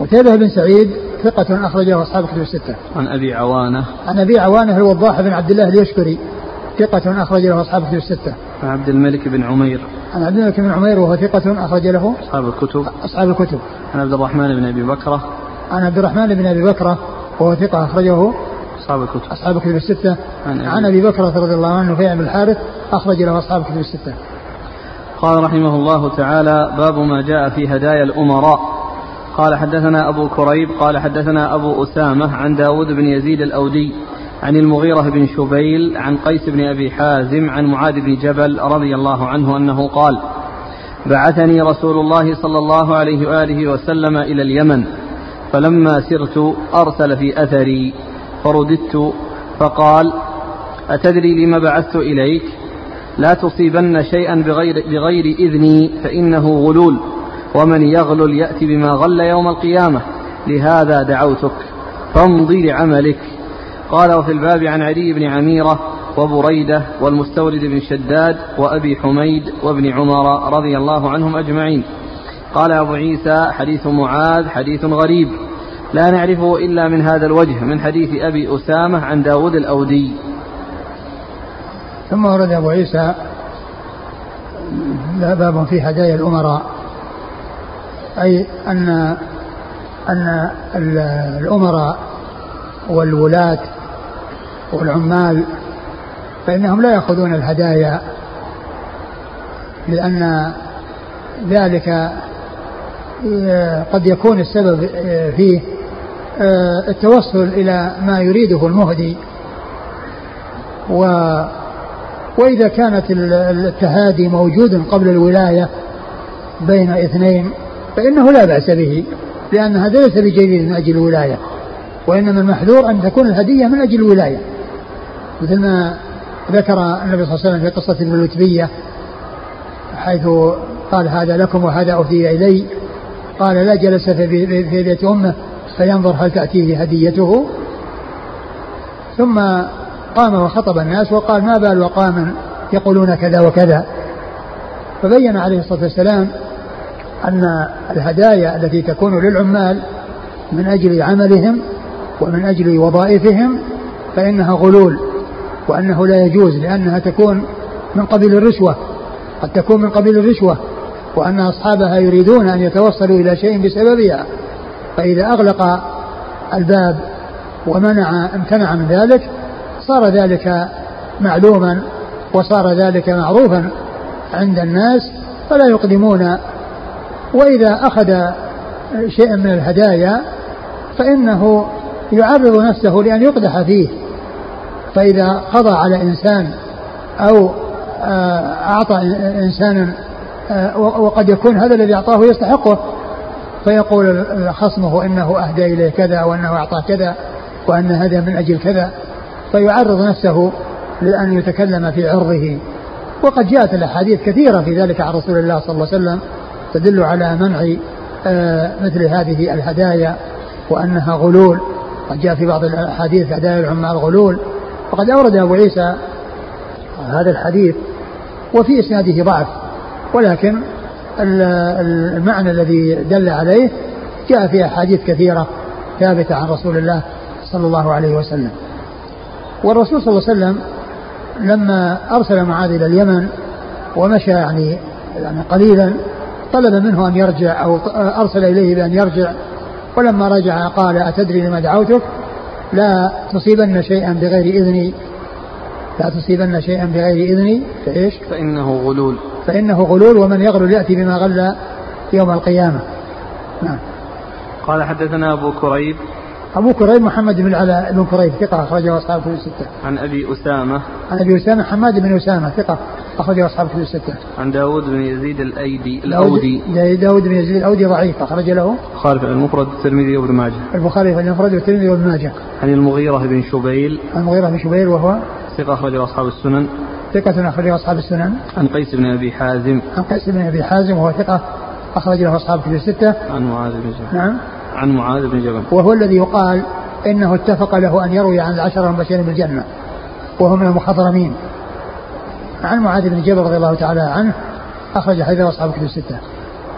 قتيبة بن سعيد ثقة أخرجه أصحاب كتب الستة. عن أبي عوانة. عن أبي عوانة الوضاح بن عبد الله اليشكري ثقة أخرج له أصحاب كتب الستة. عن عبد الملك بن عمير. عن عبد الملك بن عمير وهو ثقة أخرج له أصحاب الكتب. أصحاب الكتب. عن عبد الرحمن بن أبي بكرة. عن عبد الرحمن بن أبي بكرة وهو ثقة أخرجه أصحاب الكتب. أصحاب الكتب الستة. عن أبي, عن أبي بكرة رضي الله عنه في بن الحارث أخرج له أصحاب الكتب الستة. قال رحمه الله تعالى باب ما جاء في هدايا الأمراء. قال حدثنا أبو كريب قال حدثنا أبو أسامة عن داود بن يزيد الأودي عن المغيرة بن شبيل عن قيس بن أبي حازم عن معاذ بن جبل رضي الله عنه أنه قال بعثني رسول الله صلى الله عليه وآله وسلم إلى اليمن فلما سرت أرسل في أثري فرددت فقال أتدري لم بعثت إليك؟ لا تصيبن شيئا بغير, بغير إذني فإنه غلول ومن يغلل يأتي بما غل يوم القيامة. لهذا دعوتك فامضي لعملك. قال وفي الباب عن علي بن عميرة وبريدة والمستورد بن شداد وأبي حميد وابن عمر رضي الله عنهم أجمعين. قال أبو عيسى حديث معاذ حديث غريب. لا نعرفه إلا من هذا الوجه من حديث أبي أسامة عن داود الأودي. ثم ورد أبو عيسى باب في هدايا الأمراء. أي أن أن الأمراء والولاة والعمال فإنهم لا يأخذون الهدايا لأن ذلك قد يكون السبب فيه التوصل إلى ما يريده المهدي. و وإذا كانت التهادي موجود قبل الولاية بين اثنين فإنه لا بأس به لأن هذا ليس بجديد من أجل الولاية وإنما المحذور أن تكون الهدية من أجل الولاية. مثل ما ذكر النبي صلى الله عليه وسلم في قصة ابن اللتبية حيث قال هذا لكم وهذا أهدي إلي قال لا جلس في بيت أمه فينظر هل تأتيه هديته. ثم قام وخطب الناس وقال ما بال وقام يقولون كذا وكذا. فبين عليه الصلاة والسلام أن الهدايا التي تكون للعمال من أجل عملهم ومن أجل وظائفهم فإنها غلول وأنه لا يجوز لأنها تكون من قبيل الرشوة قد تكون من قبيل الرشوة وأن أصحابها يريدون أن يتوصلوا إلى شيء بسببها. فإذا أغلق الباب ومنع امتنع من ذلك صار ذلك معلوما وصار ذلك معروفا عند الناس فلا يقدمون. وإذا أخذ شيئا من الهدايا فإنه يعرض نفسه لأن يقدح فيه. فإذا قضى على إنسان أو آه، أعطى إنسانا آه، وقد يكون هذا الذي أعطاه يستحقه فيقول خصمه إنه أهدى إليه كذا وأنه أعطاه كذا وأن هذا من أجل كذا. فيعرض نفسه لأن يتكلم في عرضه. وقد جاءت الأحاديث كثيرة في ذلك عن رسول الله صلى الله عليه وسلم تدل على منع آه، مثل هذه الهدايا وأنها غلول. قد جاء في بعض الأحاديث هدايا العمال غلول. وقد أورد أبو عيسى هذا الحديث وفي إسناده ضعف. ولكن المعنى الذي دل عليه جاء في أحاديث كثيرة ثابتة عن رسول الله صلى الله عليه وسلم. والرسول صلى الله عليه وسلم لما أرسل معاذ إلى اليمن ومشى يعني يعني قليلا طلب منه أن يرجع أو أرسل إليه بأن يرجع ولما رجع قال أتدري لما دعوتك؟ لا تصيبن شيئا بغير إذني. لا تصيبن شيئا بغير إذني. فإيش فإنه غلول. فإنه غلول ومن يغلل يأتي بما غل يوم القيامة. نعم. قال حدثنا أبو كريب أبو كريب محمد بن العلاء بن كريب ثقة أخرجه أصحاب كتب الستة. عن أبي أسامة. عن أبي أسامة حماد بن أسامة ثقة أخرجه أصحاب كتب الستة. عن داود بن يزيد الأيدي الأودي. داود بن يزيد الأودي ضعيف أخرج له. البخاري في المفرد والترمذي وابن ماجه. البخاري في المفرد والترمذي وابن ماجه. عن المغيرة بن شبيل. عن المغيرة بن شبيل وهو ثقة أخرجه أصحاب السنن. ثقة أخرجه أصحاب السنن. عن قيس بن أبي حازم. عن قيس بن أبي حازم وهو ثقة أخرج له أصحاب كتب الستة. عن معاذ بن جبل. نعم. عن معاذ بن جبل. وهو الذي يقال إنه اتفق له أن يروي عن العشرة المبشرين بالجنة وهم من المخضرمين عن معاذ بن جبل رضي الله تعالى عنه أخرج حديث أصحاب كتب الستة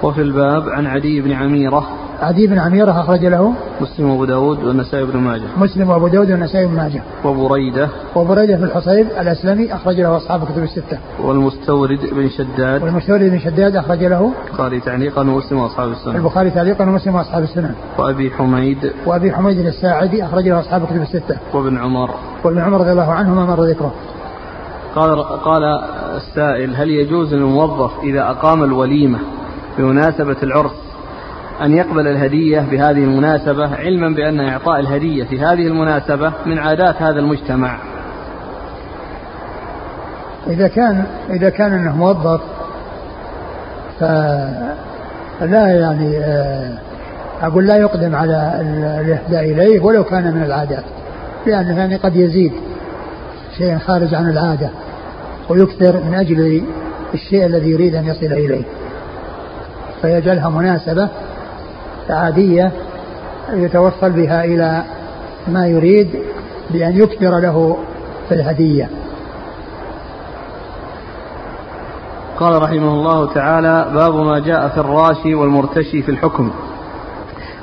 وفي الباب عن عدي بن عميرة عدي بن عميرة أخرج له مسلم وأبو داود والنسائي بن ماجه. مسلم وأبو داود والنسائي بن ماجه. وبريدة. وبريدة بن الحصيب الأسلمي أخرج له أصحاب كتب الستة. والمستورد بن شداد. والمستورد بن شداد أخرج له البخاري تعليقا ومسلم وأصحاب السنن البخاري تعليقا ومسلم وأصحاب السنن وأبي حميد. وأبي حميد الساعدي أخرج له أصحاب كتب الستة. وابن عمر. وابن عمر رضي الله عنهما مر ذكره. قال قال السائل هل يجوز للموظف إذا أقام الوليمة بمناسبة العرس أن يقبل الهدية بهذه المناسبة علما بأن إعطاء الهدية في هذه المناسبة من عادات هذا المجتمع. إذا كان إذا كان أنه موظف فلا يعني آه، أقول لا يقدم على الإهداء إليه ولو كان من العادات لأنه يعني قد يزيد شيء خارج عن العادة ويكثر من أجل الشيء الذي يريد أن يصل إليه. فيجعلها مناسبة عادية يتوصل بها إلى ما يريد بأن يكثر له في الهدية. قال رحمه الله تعالى باب ما جاء في الراشي والمرتشي في الحكم.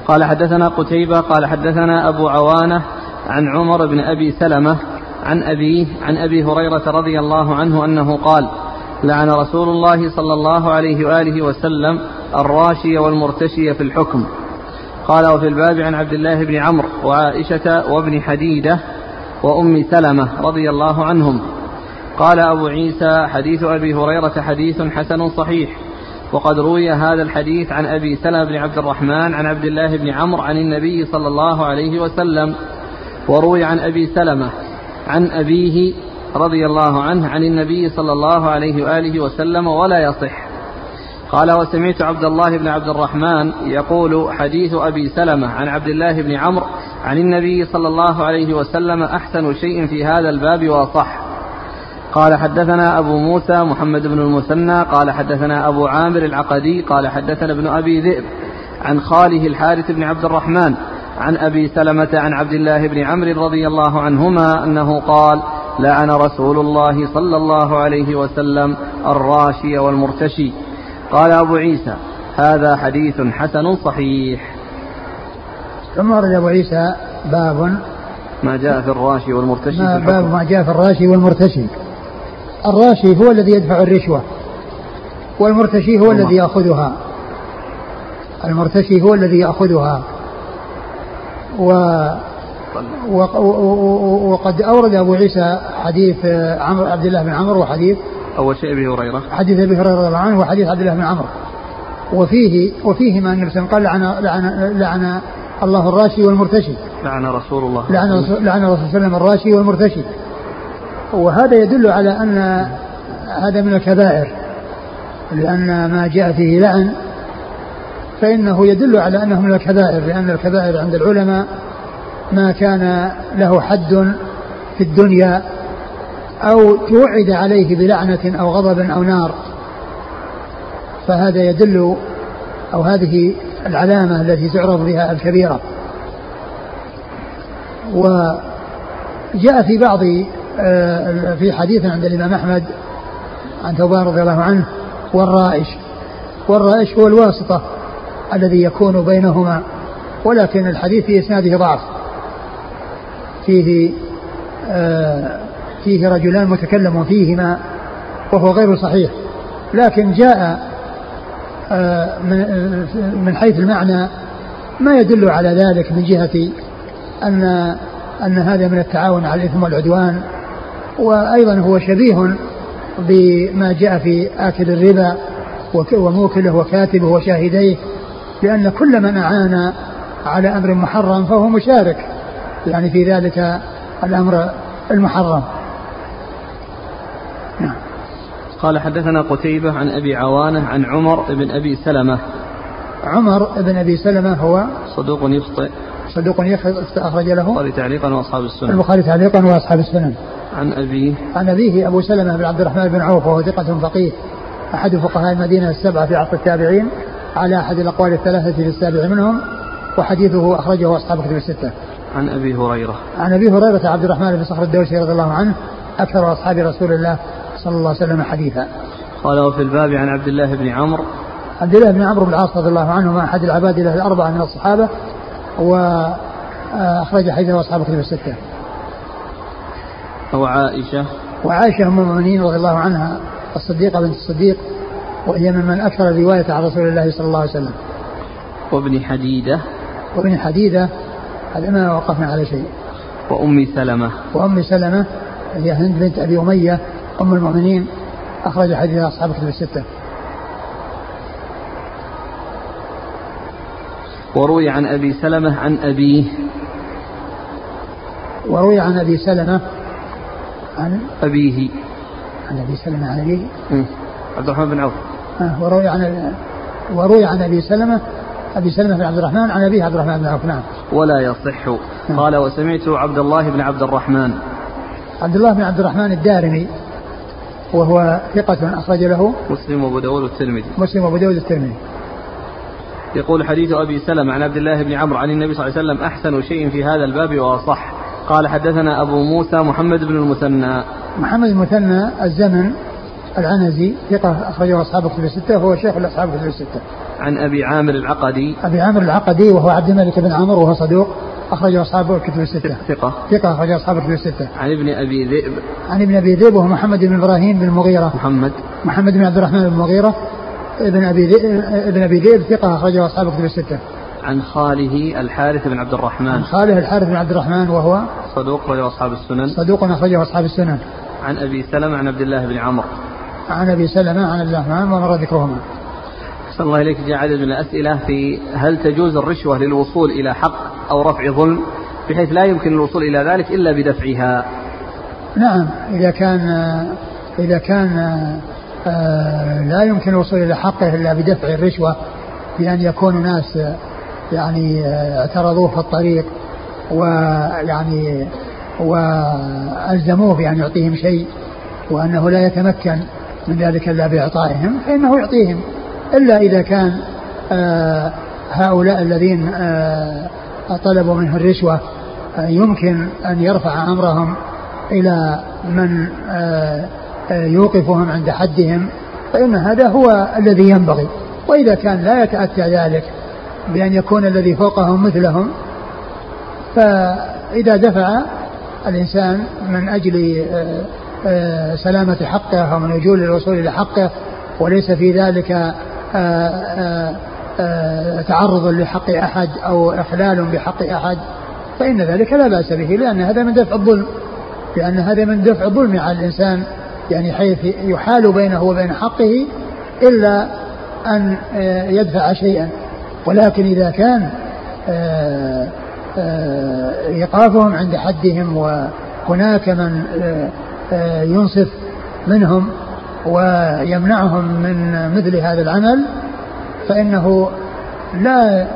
قال حدثنا قتيبة قال حدثنا أبو عوانة عن عمر بن أبي سلمة عن أبيه عن أبي هريرة رضي الله عنه أنه قال لعن رسول الله صلى الله عليه وآله وسلم الراشي والمرتشي في الحكم. قال وفي الباب عن عبد الله بن عمرو وعائشة وابن حديدة وأم سلمة رضي الله عنهم. قال أبو عيسى حديث أبي هريرة حديث حسن صحيح. وقد روي هذا الحديث عن أبي سلمة بن عبد الرحمن عن عبد الله بن عمرو عن النبي صلى الله عليه وسلم وروي عن أبي سلمة عن أبيه رضي الله عنه عن النبي صلى الله عليه وآله وسلم ولا يصح. قال وسمعت عبد الله بن عبد الرحمن يقول حديث أبي سلمة عن عبد الله بن عمرو عن النبي صلى الله عليه وسلم أحسن شيء في هذا الباب وأصح قال حدثنا أبو موسى محمد بن المثنى قال حدثنا أبو عامر العقدي قال حدثنا ابن أبي ذئب عن خاله الحارث بن عبد الرحمن عن أبي سلمة عن عبد الله بن عمرو رضي الله عنهما أنه قال لعن رسول الله صلى الله عليه وسلم الراشي والمرتشي. قال أبو عيسى هذا حديث حسن صحيح. ثم ورد أبو عيسى باب ما جاء في الراشي والمرتشي ما في باب ما جاء في الراشي والمرتشي. الراشي هو الذي يدفع الرشوة والمرتشي هو الذي يأخذها. المرتشي هو الذي يأخذها. وقد أورد أبو عيسى حديث عمرو عبد الله بن عمرو وحديث أول شيء أبي هريرة؟ حديث أبي هريرة رضي الله عنه وحديث عبد الله بن عمرو. وفيه وفيهما النبي الله عليه وسلم قال لعن لعن لعن الله الراشي والمرتشي. لعن رسول الله. لعن رسول لعن الرسول صلى الله عليه وسلم الراشي والمرتشي. وهذا يدل على أن هذا من الكبائر لأن ما جاء فيه لعن فإنه يدل على أنه من الكبائر لأن الكبائر عند العلماء ما كان له حد في الدنيا أو توعد عليه بلعنة أو غضب أو نار فهذا يدل أو هذه العلامة التي تعرض بها الكبيرة. وجاء في بعض آه، في حديث عند الإمام أحمد عن ثوبان رضي الله عنه والرائش. والرائش هو الواسطة الذي يكون بينهما ولكن الحديث في إسناده ضعف. فيه آه فيه رجلان متكلم فيهما وهو غير صحيح. لكن جاء آه من حيث المعنى ما يدل على ذلك من جهة أن أن هذا من التعاون على الإثم والعدوان. وأيضا هو شبيه بما جاء في آكل الربا وموكله وكاتبه وشاهديه لأن كل من أعان على أمر محرم فهو مشارك. يعني في ذلك الأمر المحرم. قال حدثنا قتيبة عن أبي عوانة عن عمر بن أبي سلمة. عمر بن أبي سلمة هو صدوق يخطئ. صدوق يخطئ أخرج له البخاري تعليقا وأصحاب السنن. البخاري تعليقا وأصحاب السنن. عن أبيه عن أبيه أبو سلمة بن عبد الرحمن بن عوف وهو ثقة فقيه. أحد فقهاء المدينة السبعة في عصر التابعين على أحد الأقوال الثلاثة في السابع منهم وحديثه أخرجه أصحاب كتب الستة. عن أبي هريرة. عن أبي هريرة عبد الرحمن بن صخر الدوسي رضي الله عنه أكثر أصحاب رسول الله صلى الله عليه وسلم حديثا. قال وفي الباب عن عبد الله بن عمرو. عبد الله بن عمرو بن العاص رضي الله عنهما أحد العباد له الأربعة من الصحابة وأخرج حديثه أصحاب كتب الستة. وعائشة وعائشة أم المؤمنين رضي الله عنها الصديقة بنت الصديق وهي ممن أكثر الرواية عن رسول الله صلى الله عليه وسلم. وابن حديدة. وابن حديدة هذا ما وقفنا على شيء. وأم سلمة. وأم سلمة هي هند بنت أبي أمية أم المؤمنين أخرج حديث أصحاب كتب الستة. وروي عن أبي سلمة عن أبيه. وروي عن أبي سلمة عن أبيه. عن أبي سلمة عن أبيه. عبد الرحمن بن عوف. آه، وروي عن وروي عن أبي سلمة أبي سلمة بن عبد الرحمن عن أبيه عبد الرحمن بن عوف نعم. ولا يصح. نعم. قال وسمعت عبد الله بن عبد الرحمن. عبد الله بن عبد الرحمن الدارمي. وهو ثقة أخرج له مسلم وأبو داود والترمذي. مسلم وأبو داود والترمذي. يقول حديث أبي سلمة عن عبد الله بن عمرو عن النبي صلى الله عليه وسلم أحسن شيء في هذا الباب وأصح. قال حدثنا أبو موسى محمد بن المثنى. محمد المثنى الزمن العنزي ثقة أخرجه أصحاب كتب الستة وهو شيخ الأصحاب كتب الستة. عن أبي عامر العقدي. أبي عامر العقدي وهو عبد الملك بن عمرو وهو صدوق. أخرجه أصحاب كتب الستة. ثقة. ثقة أخرجه أصحاب كتب الستة. عن ابن أبي ذئب. عن ابن أبي ذئب وهو محمد بن إبراهيم بن المغيرة. محمد. محمد بن عبد الرحمن بن المغيرة ابن أبي ذئب ابن أبي ذئب ثقة أخرجه أصحاب كتب الستة. عن خاله الحارث بن عبد الرحمن. عن خاله الحارث بن عبد الرحمن وهو صدوق أخرجه أصحاب السنن. صدوق أخرجه أصحاب السنن. عن أبي سلمة عن عبد الله بن عمرو. عن أبي سلمة عن الرحمن ومر ذكرهما. أحسن الله إليك جاء عدد من الأسئلة في هل تجوز الرشوة للوصول إلى حق أو رفع ظلم بحيث لا يمكن الوصول إلى ذلك إلا بدفعها. نعم إذا كان إذا كان آه، لا يمكن الوصول إلى حقه إلا بدفع الرشوة بأن يكون ناس يعني آه، اعترضوه في الطريق ويعني وألزموه بأن يعطيهم شيء وأنه لا يتمكن من ذلك إلا بإعطائهم فإنه يعطيهم. إلا إذا كان آه هؤلاء الذين طلبوا منه الرشوة آه يمكن أن يرفع أمرهم إلى من آه، آه، يوقفهم عند حدهم فإن هذا هو الذي ينبغي. وإذا كان لا يتأتى ذلك بأن يكون الذي فوقهم مثلهم فإذا دفع الإنسان من أجل سلامة حقه أو من وجول الوصول إلى حقه وليس في ذلك تعرض لحق أحد أو إخلال بحق أحد فإن ذلك لا بأس به لأن هذا من دفع الظلم. لأن هذا من دفع الظلم على الإنسان يعني حيث يحال بينه وبين حقه إلا أن آه، يدفع شيئا. ولكن إذا كان آه، آه، إيقافهم عند حدهم وهناك من ينصف منهم ويمنعهم من مثل هذا العمل فإنه لا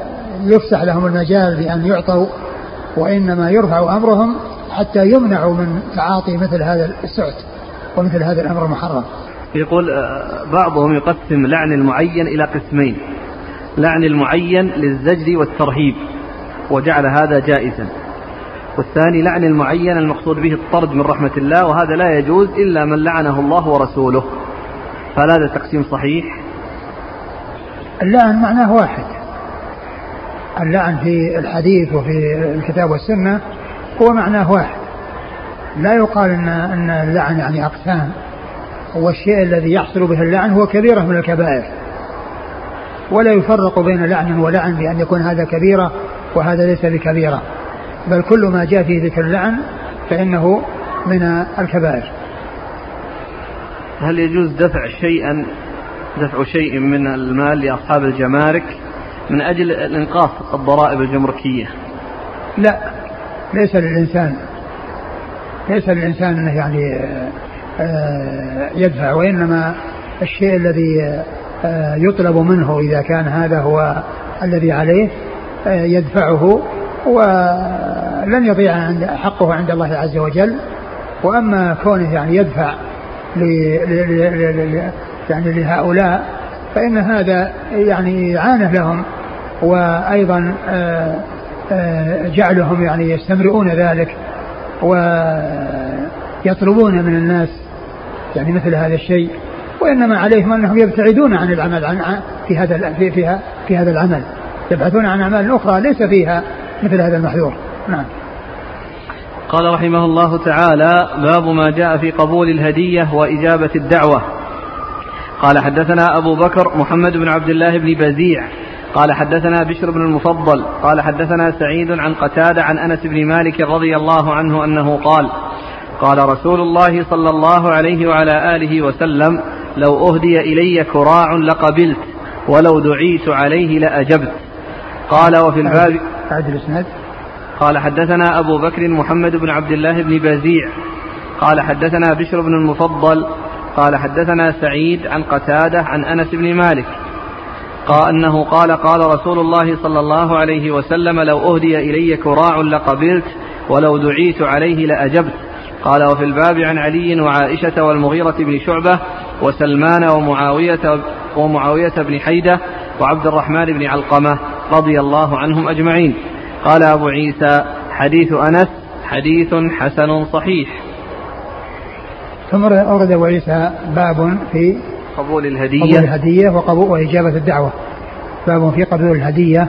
يفسح لهم المجال بأن يعطوا وإنما يرفع أمرهم حتى يمنعوا من تعاطي مثل هذا السعت ومثل هذا الأمر المحرم. يقول آه، بعضهم يقسم لعن المعين إلى قسمين لعن المعين للزجر والترهيب وجعل هذا جائزا. والثاني لعن المعين المقصود به الطرد من رحمة الله وهذا لا يجوز إلا من لعنه الله ورسوله. فهل هذا التقسيم صحيح؟ اللعن معناه واحد. اللعن في الحديث وفي الكتاب والسنة هو معناه واحد. لا يقال ان إن اللعن يعني أقسام. والشيء الذي يحصل به اللعن هو كبيرة من الكبائر. ولا يفرق بين لعن ولعن بأن يكون هذا كبيرة وهذا ليس بكبيرة. بل كل ما جاء في ذكر اللعن فإنه من الكبائر. هل يجوز دفع شيئا دفع شيء من المال لأصحاب الجمارك من أجل إنقاص الضرائب الجمركية. لا ليس للإنسان ليس للإنسان أنه يعني آه، يدفع وإنما الشيء الذي آه، يطلب منه إذا كان هذا هو الذي عليه آه، يدفعه ولن يضيع حقه عند الله عز وجل. وأما كونه يعني يدفع يعني لهؤلاء فإن هذا يعني إعانة لهم وأيضا جعلهم يعني يستمرئون ذلك ويطلبون من الناس يعني مثل هذا الشيء وإنما عليهم أنهم يبتعدون عن العمل عن في هذا في فيها في هذا العمل يبحثون عن أعمال أخرى ليس فيها مثل هذا المحذور. نعم. قال رحمه الله تعالى باب ما جاء في قبول الهدية وإجابة الدعوة. قال حدثنا أبو بكر محمد بن عبد الله بن بزيع قال حدثنا بشر بن المفضل قال حدثنا سعيد عن قتادة عن أنس بن مالك رضي الله عنه أنه قال قال رسول الله صلى الله عليه وعلى آله وسلم لو أهدي إلي كراع لقبلت ولو دعيت عليه لأجبت قال وفي الباب قال حدثنا أبو بكر محمد بن عبد الله بن بزيع قال حدثنا بشر بن المفضل قال حدثنا سعيد عن قتادة عن أنس بن مالك قال أنه قال قال رسول الله صلى الله عليه وسلم لو أهدي إلي كراع لقبلت ولو دعيت عليه لأجبت. قال وفي الباب عن علي وعائشة والمغيرة بن شعبة وسلمان ومعاوية ومعاوية بن حيدة وعبد الرحمن بن علقمة رضي الله عنهم أجمعين. قال أبو عيسى حديث أنس حديث حسن صحيح. ثم أورد أبو عيسى باب في قبول الهدية. قبول الهدية وقبول وإجابة الدعوة. باب في قبول الهدية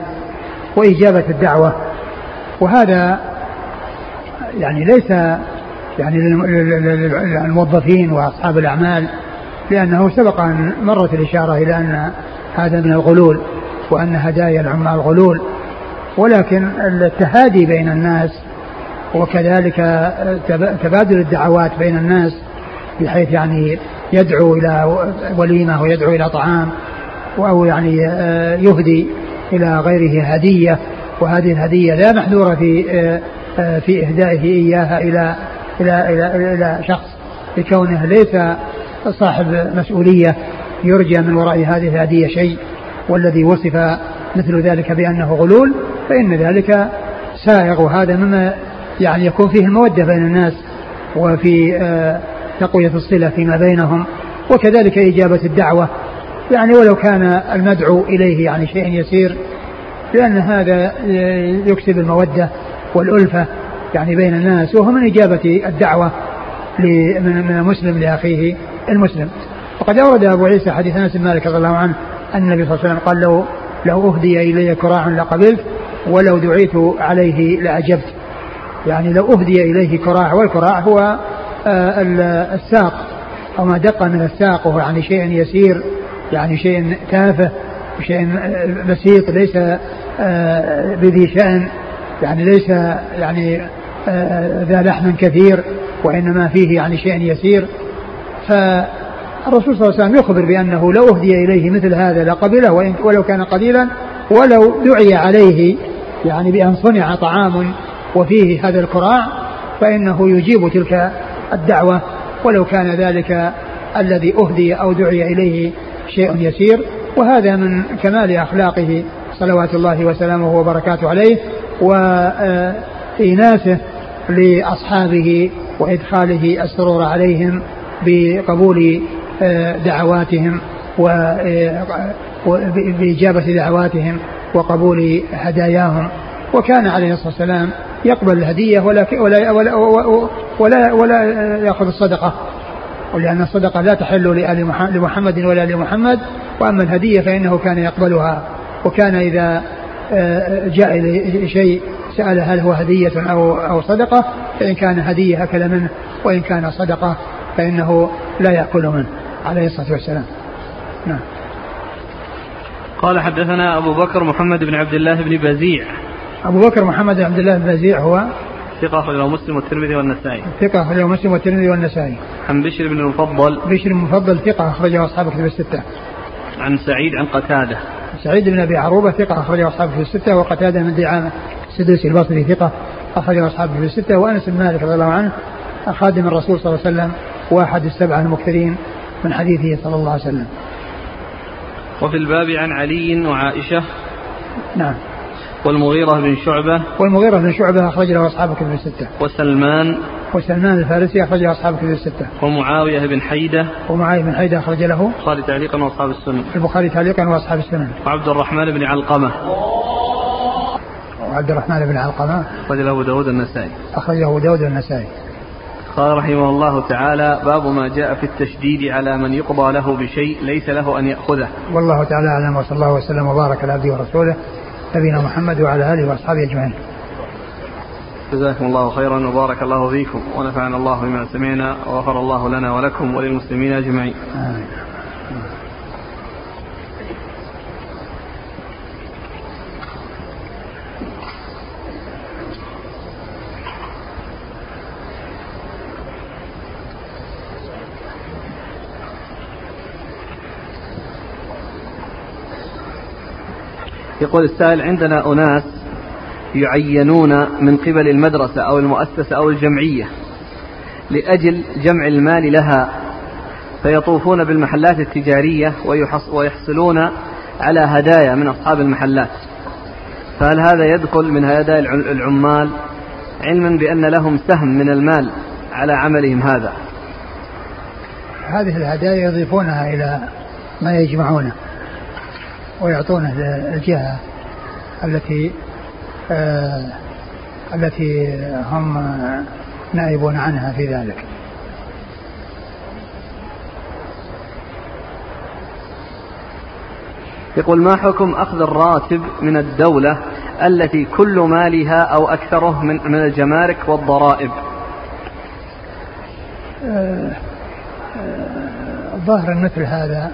وإجابة الدعوة. وهذا يعني ليس يعني للموظفين وأصحاب الأعمال لأنه سبق أن مرت الإشارة إلى أن هذا من الغلول وأن هدايا العمال غلول. ولكن التهادي بين الناس وكذلك تبادل الدعوات بين الناس بحيث يعني يدعو إلى وليمة ويدعو إلى طعام أو يعني آه، يهدي إلى غيره هدية وهذه الهدية لا محذورة في آه، آه، في إهدائه إياها إلى إلى إلى إلى شخص لكونه ليس صاحب مسؤولية يرجى من وراء هذه الهدية شيء والذي وصف مثل ذلك بأنه غلول فإن ذلك سائغ. وهذا مما يعني يكون فيه المودة بين الناس وفي تقوية الصلة فيما بينهم وكذلك إجابة الدعوة. يعني ولو كان المدعو إليه يعني شيء يسير لأن هذا يكسب المودة والألفة يعني بين الناس وهو من إجابة الدعوة من المسلم لأخيه المسلم. وقد أورد أبو عيسى حديث أنس بن مالك رضي الله عنه أن النبي صلى الله عليه وسلم قال له لو أهدي إلي كراع لقبلت ولو دعيت عليه لأجبت. يعني لو أهدي إليه كراع والكراع هو الساق أو ما دق من الساق وهو يعني شيء يسير يعني شيء تافه شيء بسيط ليس آه، بذي شأن يعني ليس يعني آه، ذا لحم كثير وإنما فيه يعني شيء يسير. فالرسول صلى الله عليه وسلم يخبر بأنه لو أهدي إليه مثل هذا لقبله ولو كان قليلا ولو دعي عليه يعني بأن صنع طعام وفيه هذا الكراع فإنه يجيب تلك الدعوة ولو كان ذلك الذي أهدي أو دعي إليه شيء يسير. وهذا من كمال أخلاقه صلوات الله وسلامه وبركاته عليه وإيناسه لأصحابه وإدخاله السرور عليهم بقبول آه، دعواتهم وبإجابة آه، دعواتهم وقبول هداياهم. وكان عليه الصلاة والسلام يقبل الهدية ولا ولا ولا, ولا, ولا يأخذ الصدقة. ولأن الصدقة لا تحل لآل لمحمد ولا لمحمد وأما الهدية فإنه كان يقبلها. وكان إذا آه، جاء إليه شيء سأل هل هو هدية أو أو صدقة فإن كان هدية أكل منه وإن كان صدقة فإنه لا يأكل منه. عليه الصلاة والسلام. نعم. قال حدثنا أبو بكر محمد بن عبد الله بن بزيع. أبو بكر محمد بن عبد الله بن بزيع هو ثقة أخرجه مسلم والترمذي والنسائي. ثقة أخرجه مسلم والترمذي والنسائي. عن بشر بن المفضل. بشر بن المفضل ثقة أخرجه أصحاب كتب الستة. عن سعيد عن قتادة. سعيد بن أبي عروبة ثقة أخرجه أصحاب كتب الستة وقتادة من دعامة السدوسي البصري ثقة أخرجه أصحاب كتب الستة وأنس بن مالك رضي الله عنه خادم الرسول صلى الله عليه وسلم واحد السبعة المكثرين من حديثه صلى الله عليه وسلم. وفي الباب عن علي وعائشة. نعم. والمغيرة بن شعبة. والمغيرة بن شعبة أخرج له أصحاب كتب الستة. وسلمان. وسلمان الفارسي أخرج له أصحاب كتب الستة. ومعاوية بن حيدة. ومعاوية بن حيدة أخرج له. البخاري تعليقا وأصحاب السنن البخاري تعليقا وأصحاب السنن وعبد الرحمن بن علقمة. وعبد الرحمن بن علقمة. أخرج له أبو داود النسائي أخرج له أبو داود النسائي قال رحمه الله تعالى باب ما جاء في التشديد على من يقضى له بشيء ليس له أن يأخذه. والله تعالى أعلم وصلى الله وسلم وبارك على عبده ورسوله نبينا محمد وعلى آله وأصحابه أجمعين جزاكم الله خيرا وبارك الله فيكم ونفعنا الله بما سمعنا وغفر الله لنا ولكم وللمسلمين أجمعين آمين. يقول السائل عندنا أناس يعينون من قبل المدرسة أو المؤسسة أو الجمعية لأجل جمع المال لها فيطوفون بالمحلات التجارية ويحصلون على هدايا من أصحاب المحلات. فهل هذا يدخل من هدايا العمال علما بأن لهم سهم من المال على عملهم هذا؟ هذه الهدايا يضيفونها إلى ما يجمعونه. ويعطونه للجهة التي آه التي هم نائبون عنها في ذلك. يقول ما حكم أخذ الراتب من الدولة التي كل مالها أو أكثره من من الجمارك والضرائب؟ آه آه ظاهر مثل هذا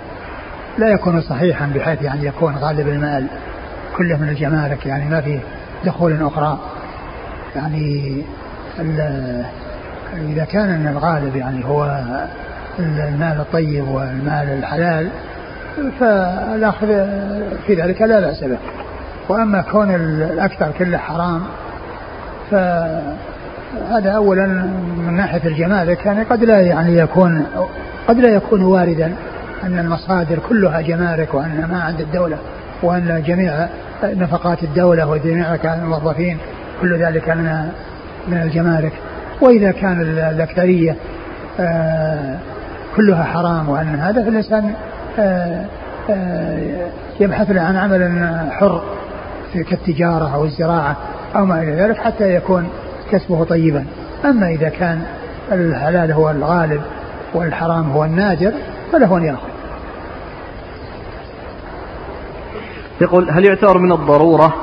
لا يكون صحيحا بحيث يعني يكون غالب المال كله من الجمارك يعني ما فيه دخول أخرى. يعني إذا كان الغالب يعني هو المال الطيب والمال الحلال فالأخذ في ذلك لا بأس به. وأما كون الأكثر كله حرام فهذا أولا من ناحية الجمارك يعني قد لا يعني يكون قد لا يكون واردا. أن المصادر كلها جمارك وأن ما عند الدولة وأن جميع نفقات الدولة وجميع الموظفين كل ذلك من من الجمارك. وإذا كان الأكثرية آه، كلها حرام وأن هذا فالإنسان آه، آه، يبحث عن عمل حر كالتجارة أو الزراعة أو ما إلى ذلك حتى يكون كسبه طيبا. أما إذا كان الحلال هو الغالب والحرام هو النادر فله أن يأخذ. يقول هل يعتبر من الضرورة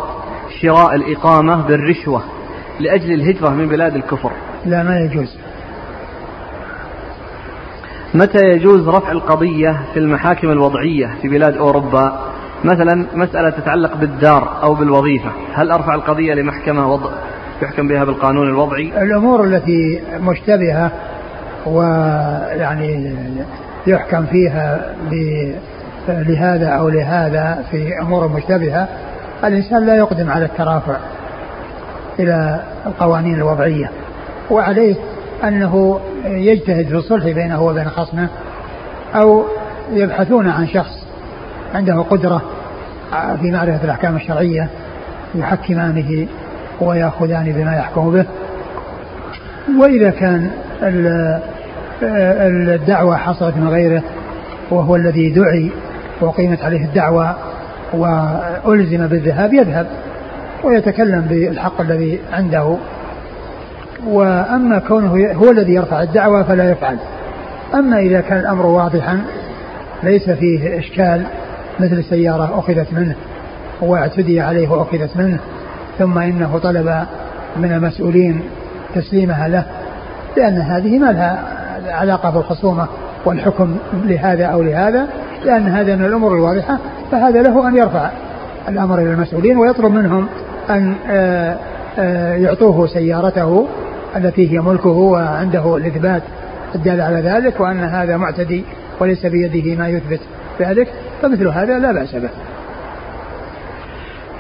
شراء الإقامة بالرشوة لأجل الهجرة من بلاد الكفر؟ لا ما يجوز. متى يجوز رفع القضية في المحاكم الوضعية في بلاد أوروبا؟ مثلا مسألة تتعلق بالدار أو بالوظيفة. هل أرفع القضية لمحكمة وضع يحكم بها بالقانون الوضعي؟ الأمور التي مشتبهة ويعني يحكم فيها لهذا أو لهذا في أمور مشتبهة الإنسان لا يقدم على الترافع إلى القوانين الوضعية. وعليه أنه يجتهد في الصلح بينه وبين خصمه أو يبحثون عن شخص عنده قدرة في معرفة الأحكام الشرعية يحكمانه ويأخذان بما يحكم به. وإذا كان الدعوة حصلت من غيره وهو الذي دعي وقيمت عليه الدعوة وألزم بالذهاب يذهب ويتكلم بالحق الذي عنده. وأما كونه هو الذي يرفع الدعوة فلا يفعل. أما إذا كان الأمر واضحا ليس فيه إشكال مثل السيارة أخذت منه واعتدي عليه وأخذت منه ثم إنه طلب من المسؤولين تسليمها له لأن هذه ما لها علاقة بالخصومة والحكم لهذا أو لهذا لأن هذا من الأمور الواضحة فهذا له أن يرفع الأمر إلى المسؤولين ويطلب منهم أن آه، آه، يعطوه سيارته التي هي ملكه وعنده الإثبات الدال على ذلك وأن هذا معتدي وليس بيده ما يثبت ذلك فمثل هذا لا بأس به.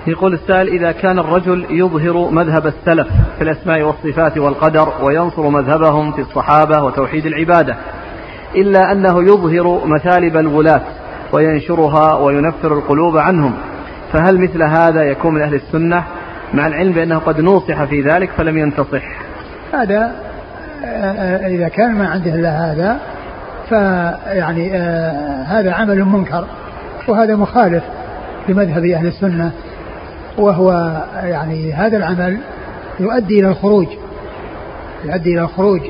يقول السائل إذا كان الرجل يظهر مذهب السلف في الأسماء والصفات والقدر وينصر مذهبهم في الصحابة وتوحيد العبادة إلا أنه يظهر مثالب الولاة وينشرها وينفر القلوب عنهم فهل مثل هذا يكون من أهل السنة؟ مع العلم بأنه قد نوصح في ذلك فلم ينتصح. هذا آه، إذا كان ما عنده إلا هذا فيعني آه، هذا عمل منكر وهذا مخالف لمذهب أهل السنة. وهو يعني هذا العمل يؤدي إلى الخروج يؤدي إلى الخروج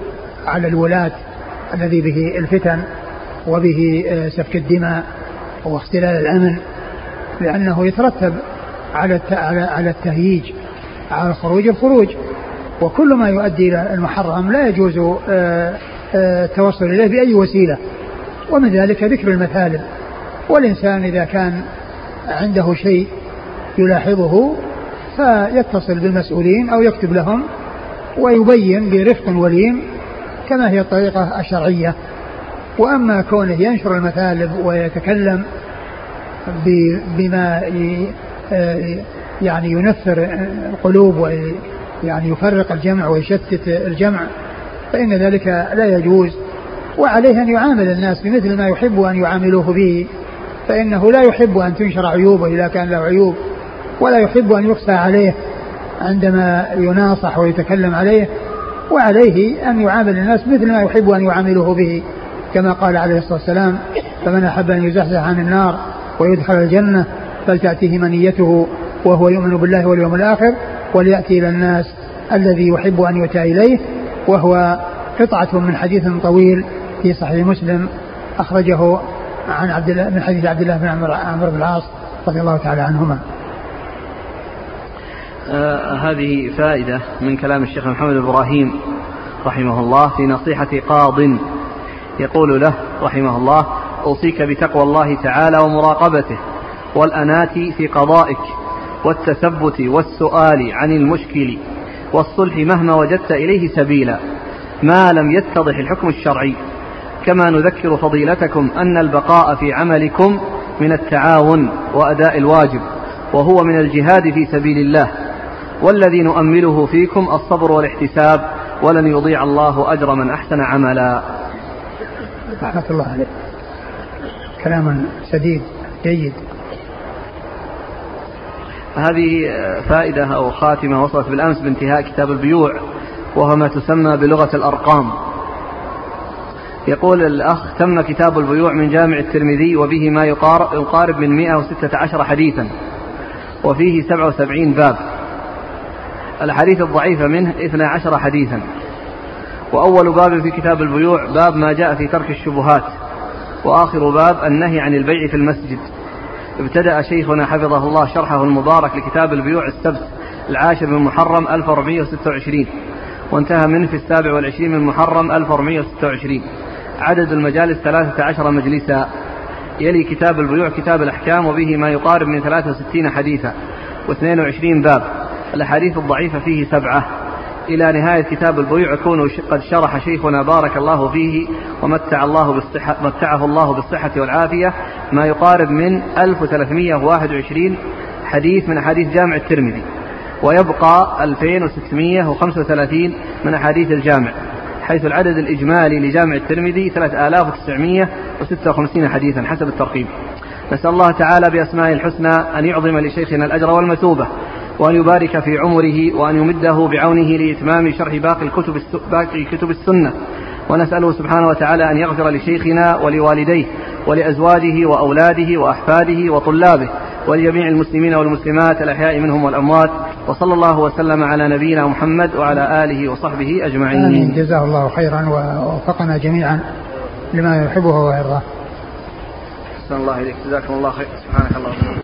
على الولاة الذي به الفتن وبه سفك الدماء واختلال الأمن لأنه يترتب على على التهييج على الخروج الخروج. وكل ما يؤدي إلى المحرم لا يجوز آه، آه، التوصل إليه بأي وسيلة. ومن ذلك ذكر المثالب. والإنسان إذا كان عنده شيء يلاحظه فيتصل بالمسؤولين أو يكتب لهم ويبين برفق وليم كما هي الطريقة الشرعية. وأما كونه ينشر المثالب ويتكلم بما آه، يعني ينفر القلوب ويعني يفرق الجمع ويشتت الجمع فإن ذلك لا يجوز. وعليه أن يعامل الناس بمثل ما يحب أن يعاملوه به فإنه لا يحب أن تنشر عيوبه إذا كان له عيوب. ولا يحب أن يقسى عليه عندما يناصح ويتكلم عليه وعليه أن يعامل الناس مثل ما يحب أن يعاملوه به كما قال عليه الصلاة والسلام فمن أحب أن يزحزح عن النار ويدخل الجنة فلتأتيه منيته وهو يؤمن بالله واليوم الآخر وليأتي إلى الناس الذي يحب أن يؤتى إليه وهو قطعة من حديث طويل في صحيح مسلم أخرجه عن عبد الله من حديث عبد الله بن عمرو بن العاص رضي الله تعالى عنهما. آه هذه فائدة من كلام الشيخ محمد إبراهيم رحمه الله في نصيحة قاض. يقول له رحمه الله أوصيك بتقوى الله تعالى ومراقبته والأنات في قضائك والتثبت والسؤال عن المشكل والصلح مهما وجدت إليه سبيلا ما لم يتضح الحكم الشرعي. كما نذكر فضيلتكم أن البقاء في عملكم من التعاون وأداء الواجب وهو من الجهاد في سبيل الله. والذي نؤمله فيكم الصبر والاحتساب ولن يضيع الله أجر من أحسن عملا. رحمة الله عليه كلام سديد جيد. هذه فائدة أو خاتمة وصلت بالأمس بانتهاء كتاب البيوع وهو ما تسمى بلغة الأرقام. يقول الأخ تم كتاب البيوع من جامع الترمذي وبه ما يقارب من 116 حديثا وفيه 77 باب. الحديث الضعيفة منه 12 حديثا. وأول باب في كتاب البيوع باب ما جاء في ترك الشبهات. وآخر باب النهي عن البيع في المسجد. ابتدأ شيخنا حفظه الله شرحه المبارك لكتاب البيوع السبت العاشر من محرم 1426 وانتهى منه في السابع والعشرين من محرم 1426 عدد المجالس 13 مجلسا. يلي كتاب البيوع كتاب الأحكام وبه ما يقارب من 63 حديثا. و22 باب. الأحاديث الضعيفة فيه سبعة إلى نهاية كتاب البيوع يكون قد شرح شيخنا بارك الله فيه ومتع الله بالصحة متعه الله بالصحة والعافية ما يقارب من 1321 حديث من أحاديث جامع الترمذي. ويبقى 2635 من أحاديث الجامع حيث العدد الإجمالي لجامع الترمذي 3956 حديثا حسب الترقيم نسأل الله تعالى بأسمائه الحسنى أن يعظم لشيخنا الأجر والمثوبة. وأن يبارك في عمره وأن يمده بعونه لإتمام شرح باقي الكتب باقي كتب السنة. ونسأله سبحانه وتعالى أن يغفر لشيخنا ولوالديه ولأزواجه وأولاده وأحفاده وطلابه ولجميع المسلمين والمسلمات الأحياء منهم والأموات. وصلى الله وسلم على نبينا محمد وعلى آله وصحبه أجمعين. آمين. جزاه الله خيرا ووفقنا جميعا لما يحبه ويرضاه. أحسن الله إليك. جزاكم الله خير. سبحانك اللهم.